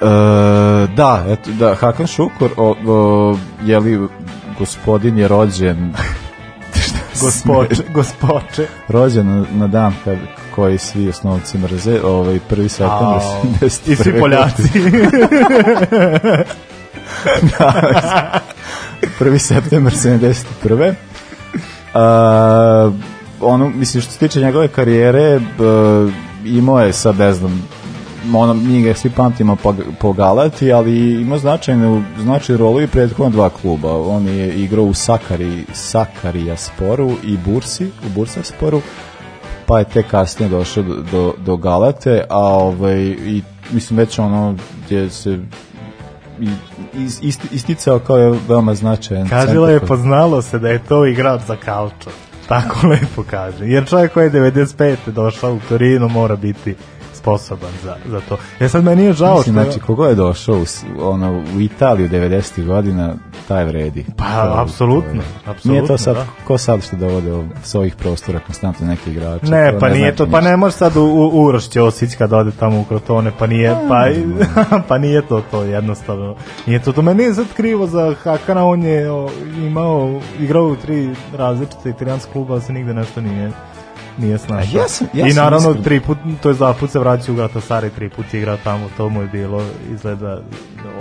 da. E, da, eto, da, Hakan Šukor, o, o, je li gospodin je rođen... Gospodče, <laughs> gospodče. Rođen na, na dan kada koji svi osnovci mrze, ovaj, 1. septembar 71. I svi Poljaci. <laughs> da, 1. september 71. Uh, ono, mislim, što se tiče njegove karijere, uh, imao je sa bezdom ono, mi ga svi pamtimo po, po Galati, ali ima značajnu znači rolu i prethodno dva kluba. On je igrao u Sakari, Sakarija sporu i Bursi, u Bursa sporu, pa je tek kasnije došao do, do, do Galate, a ovaj, i, mislim već ono gdje se Is, ist, isticao kao je veoma značajan. Kažila je, poznalo se da je to igrač za kalčo. Tako <laughs> lepo kaže. Jer čovjek koji je 95. došao u Torino mora biti sposoban za, za to. E sad meni je žao Mislim, što... Znači, kogo je došao u, ono, u Italiju 90. godina, taj vredi. Pa, apsolutno. apsolutno Nije to sad, da. ko sad što dovode ov, s ovih prostora konstantno neke igrače. Ne, to pa ne nije znači to, pa ništa. pa ne može sad u, u Uroš Ćosić kad ode tamo u Krotone, pa nije, A, pa, <laughs> pa nije to to jednostavno. Nije to to. Meni je sad krivo za Hakana, on je o, imao, igrao u tri različite italijanske kluba, a se nigde nešto nije nije snašao. Ja sam, ja I naravno iskren. tri put, to je dva put se vraća u Gatasari, tri put igra tamo, to mu je bilo izgleda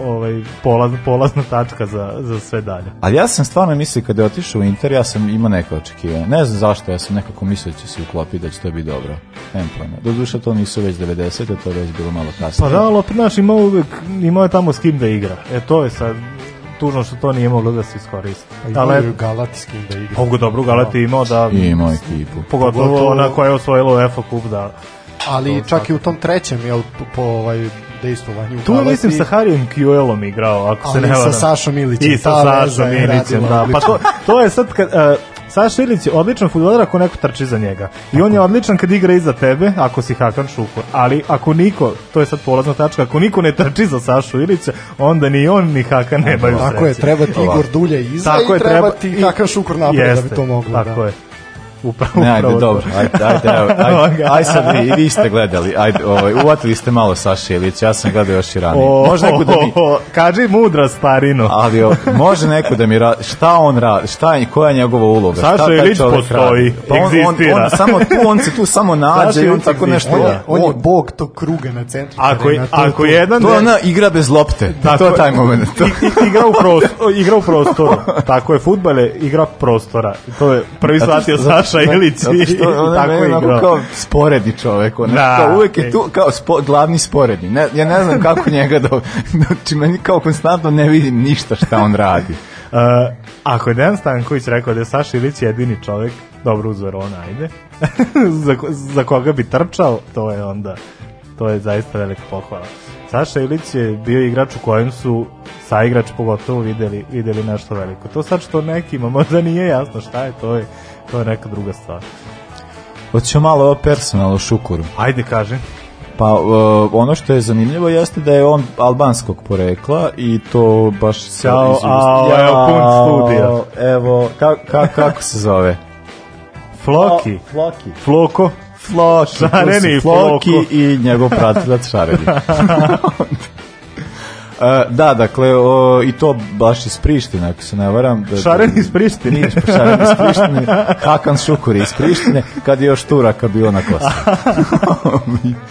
ovaj, polazna, polazna tačka za, za sve dalje. Ali ja sam stvarno mislio kada je otišao u Inter, ja sam imao neka očekivanja. Ne znam zašto, ja sam nekako mislio da će se uklopiti, da će to biti dobro. Nemam pojma. Doduše to nisu već 90. to je već bilo malo kasnije. Pa da, ali opet, znaš, imao, uvek, imao je tamo s kim da igra. E to je sad, tužno što to nije moglo da se iskoristi. Ali Galatski da igra. Mogu dobro da. Galati imao da ima ekipu. Pogotovo, pogotovo ona koja je osvojila UEFA kup da ali čak i u tom trećem jel po ovaj dejstvovanju. Tu Galati, mislim sa Harijem Kjuelom igrao, ako se ne varam. sa Sašom Ilićem. I sa Sašom Ilićem, da. Pa to, to je sad, kad, uh, Saša Ilić je odličan fudbaler ako neko trči za njega. I on je odličan kad igra iza tebe, ako si Hakan Šuko. Ali ako niko, to je sad polazna tačka, ako niko ne trči za Sašu Ilića, onda ni on ni Hakan ne baju sreće. Tako je, treba ti Igor Dulje iza tako i treba, treba ti Hakan Šukur napred da bi to moglo. Tako da. je upravo. Ne, ajde, dobro. Ajde, ajde, evo, <laughs> ajde, ajde sad vi, vi ste gledali. Ajde, ovaj, uvatili ste malo Saša Ilić, ja sam gledao još i ranije. O, <laughs> može neko da mi... O, kaži mudra starino. Ali o, može neko da mi... Ra... Šta on radi? Šta je, koja je njegova uloga? Saša Ilić postoji, pa on, egzistira. On, on, samo, tu, on se tu samo <laughs> nađe i on tako nešto... On, on je bog tog kruga na centru. Ako, je, ako jedan... To je ona igra bez lopte. Tako, to je taj moment. igra, u prostoru, igra u prostoru. Tako je, futbal igra prostora. To je prvi shvatio Saša šajlici. Ilić što tako je onako kao sporedni čovek. Ona, da, kao uvek je tu kao spo, glavni sporedni. Ne, ja ne znam kako njega do... <laughs> Znači, meni kao konstantno ne vidim ništa šta on radi. <laughs> Uh, ako je Dejan Stanković rekao da je Saša Ilić jedini čovek, dobro uz Verona, ajde, <laughs> za, za koga bi trčao, to je onda, to je zaista velika pohvala. Saša Ilić je bio igrač u kojem su saigrač pogotovo videli, videli nešto veliko. To sad što nekima možda nije jasno šta je, to je to je neka druga stvar. Hoćemo malo o personalu Šukuru. Ajde, kaže. Pa uh, ono što je zanimljivo jeste da je on albanskog porekla i to baš se Jao, ao, ja, evo pun studija. Evo, ka, ka, kako se zove? Floki. O, floki. Floko. Floki. Šareni Floki. Floki i njegov pratilac Šareni. <laughs> E, da, dakle, o, i to baš iz Prištine, ako se ne varam. Da, šaren da, iz Prištine. Nije, šaren iz Prištine. Hakan Šukur iz Prištine, kad je još Turaka bio na Kosovo. <laughs>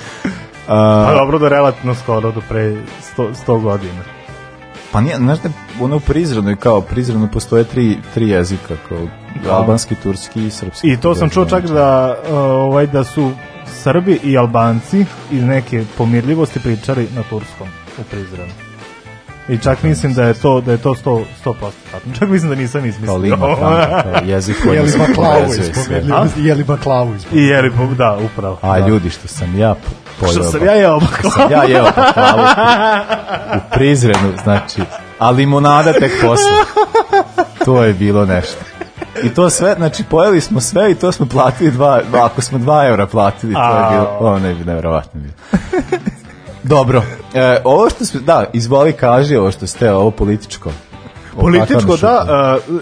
A, pa dobro da relativno skoro, do pre 100 godina. Pa nije, znaš da ono prizrano je kao, prizrano postoje tri, tri jezika, kao da. albanski, turski i srpski. I to sam čuo čak znači. da, ovaj, da su Srbi i Albanci iz neke pomirljivosti pričali na turskom u Prizrenu. I čak mislim da je to da je to 100 100%. Tačno. Čak mislim da nisam izmislio. Kao lingua franca, jezik koji jeli baklavu ispovedljivo, jeli baklavu ispovedljivo. I jeli, da, upravo. A da. ljudi što sam ja pojeo. Što sam ja jeo baklavu. Sam ja jeo baklavu. U <laughs> Prizrenu, znači, a limonada tek posle. To je bilo nešto. I to sve, znači pojeli smo sve i to smo platili dva, dva ako smo dva eura platili, to je bilo, ono je nevjerovatno bilo. Dobro. E, ovo što se da, izvoli kaže ovo što ste, ovo političko. političko, da, uh,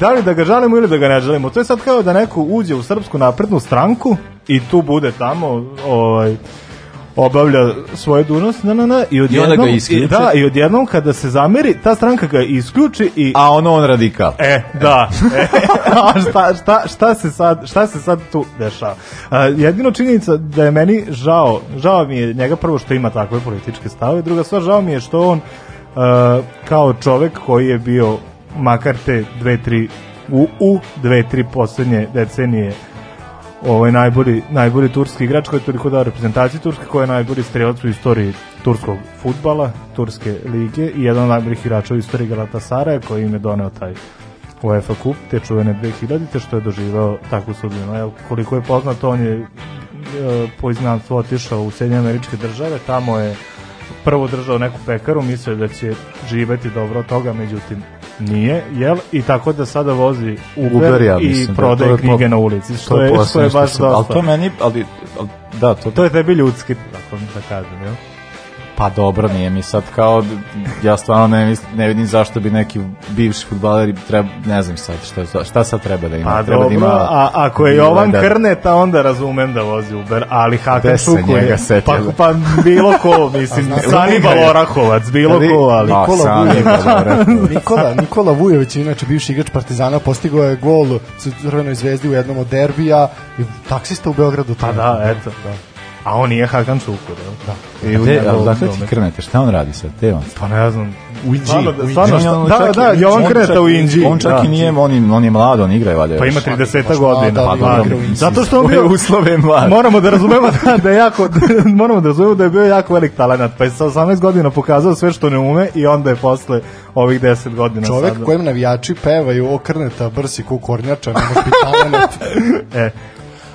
da li da ga žalimo ili da ga ne žalimo. To je sad kao da neko uđe u Srpsku naprednu stranku i tu bude tamo, ovaj, obavlja svoje dužnost na, na, na, i odjednom... I ga isključe. da, i odjednom kada se zameri, ta stranka ga isključi i... A ono on radikal. E, da. E. <laughs> a šta, šta, šta, se sad, šta se sad tu dešava? A, jedino činjenica da je meni žao, žao mi je njega prvo što ima takve političke stave, druga stvar, žao mi je što on a, kao čovek koji je bio makar te dve, tri u, u dve, tri poslednje decenije ovaj najbolji najbolji turski igrač koji je toliko dao reprezentaciji Turske, koji je najbolji strelac u istoriji turskog futbala, turske lige i jedan od najboljih igrača u istoriji Galatasaraja koji im je doneo taj UEFA kup, te čuvene 2000-te što je doživao takvu sudbinu. Jel, koliko je poznato, on je e, po iznanstvu otišao u Sjedinje američke države, tamo je prvo držao neku pekaru, mislio da će živeti dobro od toga, međutim Nije, jel? I tako da sada vozi Uber, Uber ja mislim, i da prodaje da, knjige po, na ulici, što, je, što je baš dosta. Ali to meni, ali, ali da, to... To je tebi ljudski, tako da kažem, jel? Pa dobro, nije mi sad kao, ja stvarno ne, ne vidim zašto bi neki bivši futbaleri, treba, ne znam sad šta, šta sad treba da ima. Pa treba da dobro, da ima, a ako je Jovan da, Krneta, onda razumem da vozi Uber, ali Hakan Šuku je, pa, pa bilo ko, <laughs> mislim, Sanibal Orahovac, bilo ali, ko, ali... <laughs> Nikola, Nikola, Vujović, Nikola, Nikola Vujović, inače bivši igrač Partizana, postigao je gol sa Crvenoj zvezdi u jednom od derbija i taksista u Beogradu. Pa da, eto, da. A on je Hakan Čukur, jel? Da. I te, ali dakle ti krnete, šta on radi sad? Te on? Pa ne znam. U Inđi. Stvarno, stvarno, da, da, da, on kreta u Inđi. On čak da. i nije, on on je mlad, on igra je valjda. Pa ima 30 godina. Da, pa, da, Zato što on bio... Uslove mlad. Moramo da razumemo da, da je jako, <laughs> moramo da razumemo da je bio jako velik talent. pa je sa 18 godina pokazao sve što ne ume i onda je posle ovih 10 godina Čovek kojem navijači pevaju o brsi, kukornjača, ne može biti talent. e,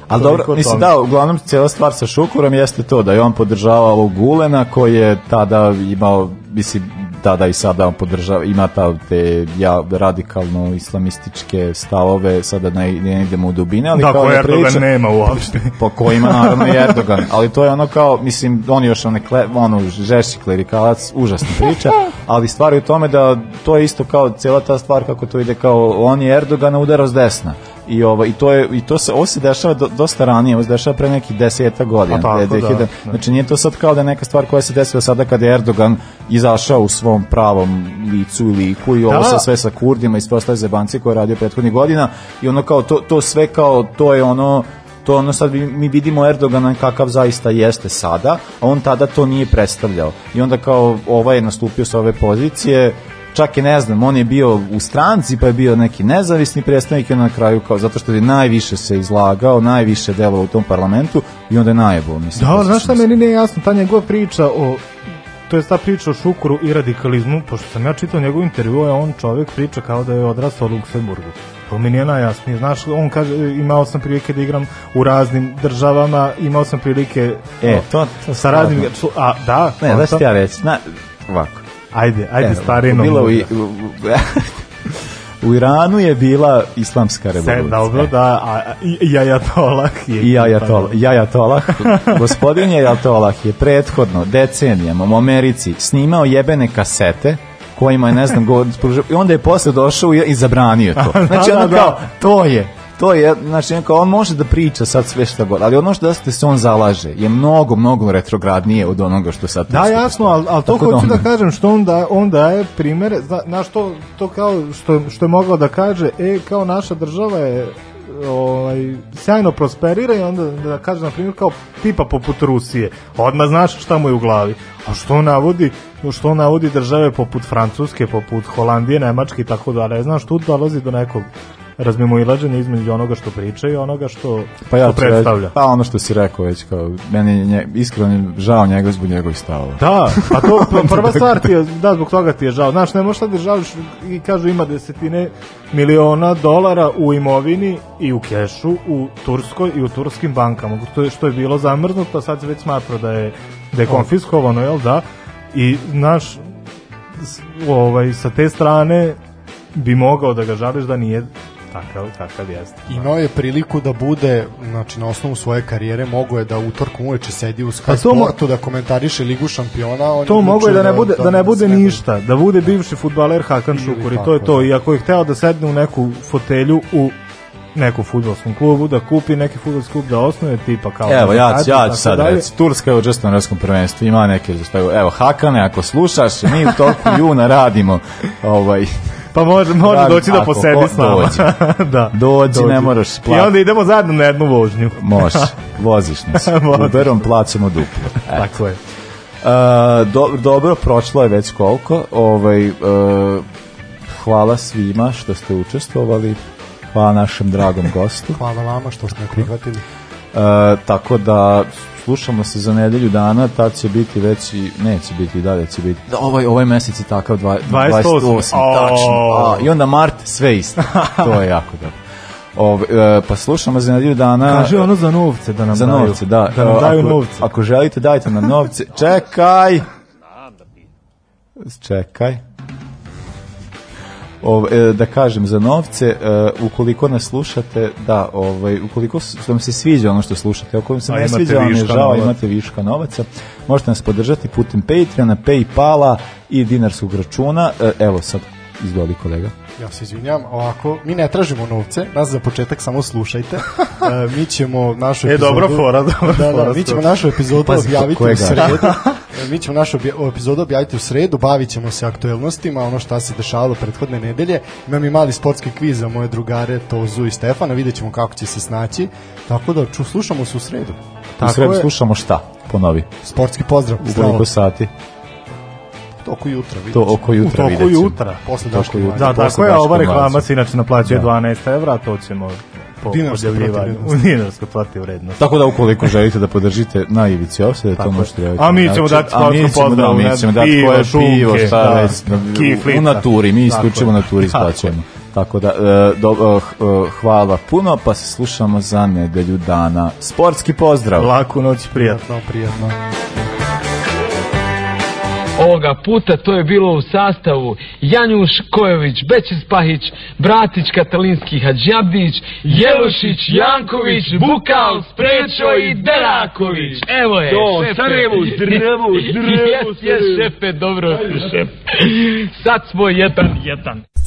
Ali dobro, mislim da, uglavnom cijela stvar sa Šukurom jeste to da je on podržavao Gulena koji je tada imao, mislim, tada i sada on podržava, ima ta te ja, radikalno islamističke stavove, sada ne, ne idemo u dubine, ali da, kao ne priča, nema uopšte. <laughs> Po kojima naravno i Erdogan, ali to je ono kao, mislim, on još one kle, ono, žešći klerikalac, užasna priča, ali stvar je u tome da to je isto kao cijela ta stvar kako to ide kao on je Erdogana udarao s desna i ovo i to je i to se ovo se dešava do, dosta ranije, ovo se dešava pre nekih 10 godina. Pa tako, 2000, da, da. Znači nije to sad kao da je neka stvar koja se desila sada kad je Erdogan izašao u svom pravom licu i liku i ovo da. sa sve sa Kurdima i sve ostale zebanci koje je radio prethodnih godina i ono kao to, to sve kao to je ono to ono sad mi vidimo Erdogana kakav zaista jeste sada, a on tada to nije predstavljao. I onda kao ovaj je nastupio sa ove pozicije, čak i ne znam, on je bio u stranci, pa je bio neki nezavisni predstavnik i na kraju kao, zato što je najviše se izlagao, najviše delovao u tom parlamentu i onda je najebo, mislim. Da, znaš šta meni nije jasno, ta njegova priča o to je ta priča o Šukuru i radikalizmu, pošto sam ja čitao njegov intervju, a on čovjek priča kao da je odrastao u Luksemburgu. To mi nije najjasnije. Znaš, on kaže, imao sam prilike da igram u raznim državama, imao sam prilike e, to, to sa raznim... A, da? Ne, da ja reći, na, ovako Ajde, ajde starinom. Bila u, u Iranu je bila islamska revolucija. Se, dobro, da, a, i, i Ajatolah je... I Ajatolah, i Ajatolah. <laughs> gospodin Ajatolah je prethodno, decenijama, u Americi, snimao jebene kasete, kojima je, ne znam, god, <laughs> i onda je posle došao i zabranio to. <laughs> Da, znači, ono da, da. kao, to je, to je, znači, neka, on može da priča sad sve što god, ali ono što da se on zalaže je mnogo, mnogo retrogradnije od onoga što sad... Da, jasno, ali, ali to da hoću da, kažem, što on, da, on daje primere, zna, na što, to kao što, što je mogao da kaže, e, kao naša država je ovaj, sjajno prosperira i onda da kaže, na primjer, kao tipa poput Rusije. Odmah znaš šta mu je u glavi. A što on navodi, što on navodi države poput Francuske, poput Holandije, Nemačke i tako da ne znaš, što dolazi do nekog razmemo i lađenje između onoga što priča i onoga što, pa ja što predstavlja. Reći, pa ono što si rekao već, kao, meni nje, iskreno žao njega zbog njegovih stavova. Da, a to <laughs> prva stvar da. ti je, da, zbog toga ti je žao. Znaš, ne možeš da žališ i kažu ima desetine miliona dolara u imovini i u kešu u Turskoj i u turskim bankama, što je, što je bilo zamrznuto, a sad se već smatra da je, da je konfiskovano, jel da? I, znaš, ovaj, sa te strane bi mogao da ga žališ da nije Takav, takav jeste. Imao je priliku da bude, znači na osnovu svoje karijere, mogo je da utorkom uveče sedi u pa Sky Sportu, da komentariše Ligu šampiona. On to mogo je da ne bude, da, da ne bude da- ništa, da bude bivši futbaler Hakan Šukur i to je to. I ako je hteo da sedne u neku fotelju u nekom futbolskom klubu, da kupi neki futbolski klub, da osnuje tipa kao... Evo, ja, ću, ja ću sad dalje. reći, Turska je u džestanorskom prvenstvu, ima neke... Evo, Hakane, ako slušaš, mi u toku juna radimo ovaj, Pa može, može Dragi, doći da posedi s nama. Dođi. <laughs> da. Dođi, dođi, ne moraš platiti. I onda idemo zajedno na jednu vožnju. <laughs> Može, voziš nas. Uberom <laughs> plaćamo duplo. Eto. Tako je. E, do, dobro, prošlo je već koliko. Ovaj, e, hvala svima što ste učestvovali. Hvala našem dragom gostu. Hvala vama što ste prihvatili. E, tako da slušamo se za nedelju dana, tad će biti već i, neće biti, dalje će biti. Da, ovaj, ovaj mesec je takav, dva, 28, 28 oh. tačno. A, I onda mart, sve isto. <laughs> to je jako dobro. Ov, e, pa slušamo za nedelju dana. Kaže ono za novce da nam za daju. novce, da. Da nam e, daju ako, novce. Ako želite, dajte nam novce. Čekaj! Da Čekaj ovaj, da kažem za novce, uh, ukoliko nas slušate, da, ovaj, ukoliko vam se sviđa ono što slušate, ako vam se ne sviđa, vam je žao, novac. imate viška novaca, možete nas podržati putem Patreona, Paypala i dinarskog računa. Uh, evo sad, izvoli kolega. Ja se izvinjam, ovako, mi ne tražimo novce, nas za početak samo slušajte. Uh, <laughs> mi ćemo našu epizodu... E, dobro fora, dobro da, da fora. Da, <laughs> mi ćemo našu epizodu pa, objaviti kojega? u sredu. mi ćemo našu epizodu objaviti u sredu, bavit ćemo se aktuelnostima, ono šta se dešavalo prethodne nedelje. Imam i mali sportski kviz za moje drugare Tozu i Stefana, vidjet ćemo kako će se snaći. Tako da, ču, slušamo se u sredu. Tako u sredu je, slušamo šta, ponovi. Sportski pozdrav. U koliko sati oko jutra, vidite. To oko jutra vidite. Oko jutra, posle daške jutra. Da, tako je, ova reklama se inače naplaćuje da. 12 evra, to ćemo po odjavljivanju. <laughs> U dinarsko plati vrednost. Tako da ukoliko želite da podržite na ivici ofsede, to možete javiti. A mi ćemo znači, dati slatko pozdrav. mi ćemo da dati tvoje pivo, šta da, već. U naturi, mi isključivo naturi isplaćujemo. Tako da, e, do, e, e, hvala puno, pa se slušamo za nedelju dana. Sportski pozdrav! Laku noć, prijatno, prijatno. Ovoga puta to je bilo u sastavu Janjuš Kojović, Bećis Pahić, Bratić Katalinski Hadžabdić, Jelušić, Janković, Bukal, Sprečo i Deraković. Evo je, to, šepe. Sarajevo, drevo, <laughs> drevo, jes, jes, šepe, dobro, šepe. Sad smo jedan, jedan.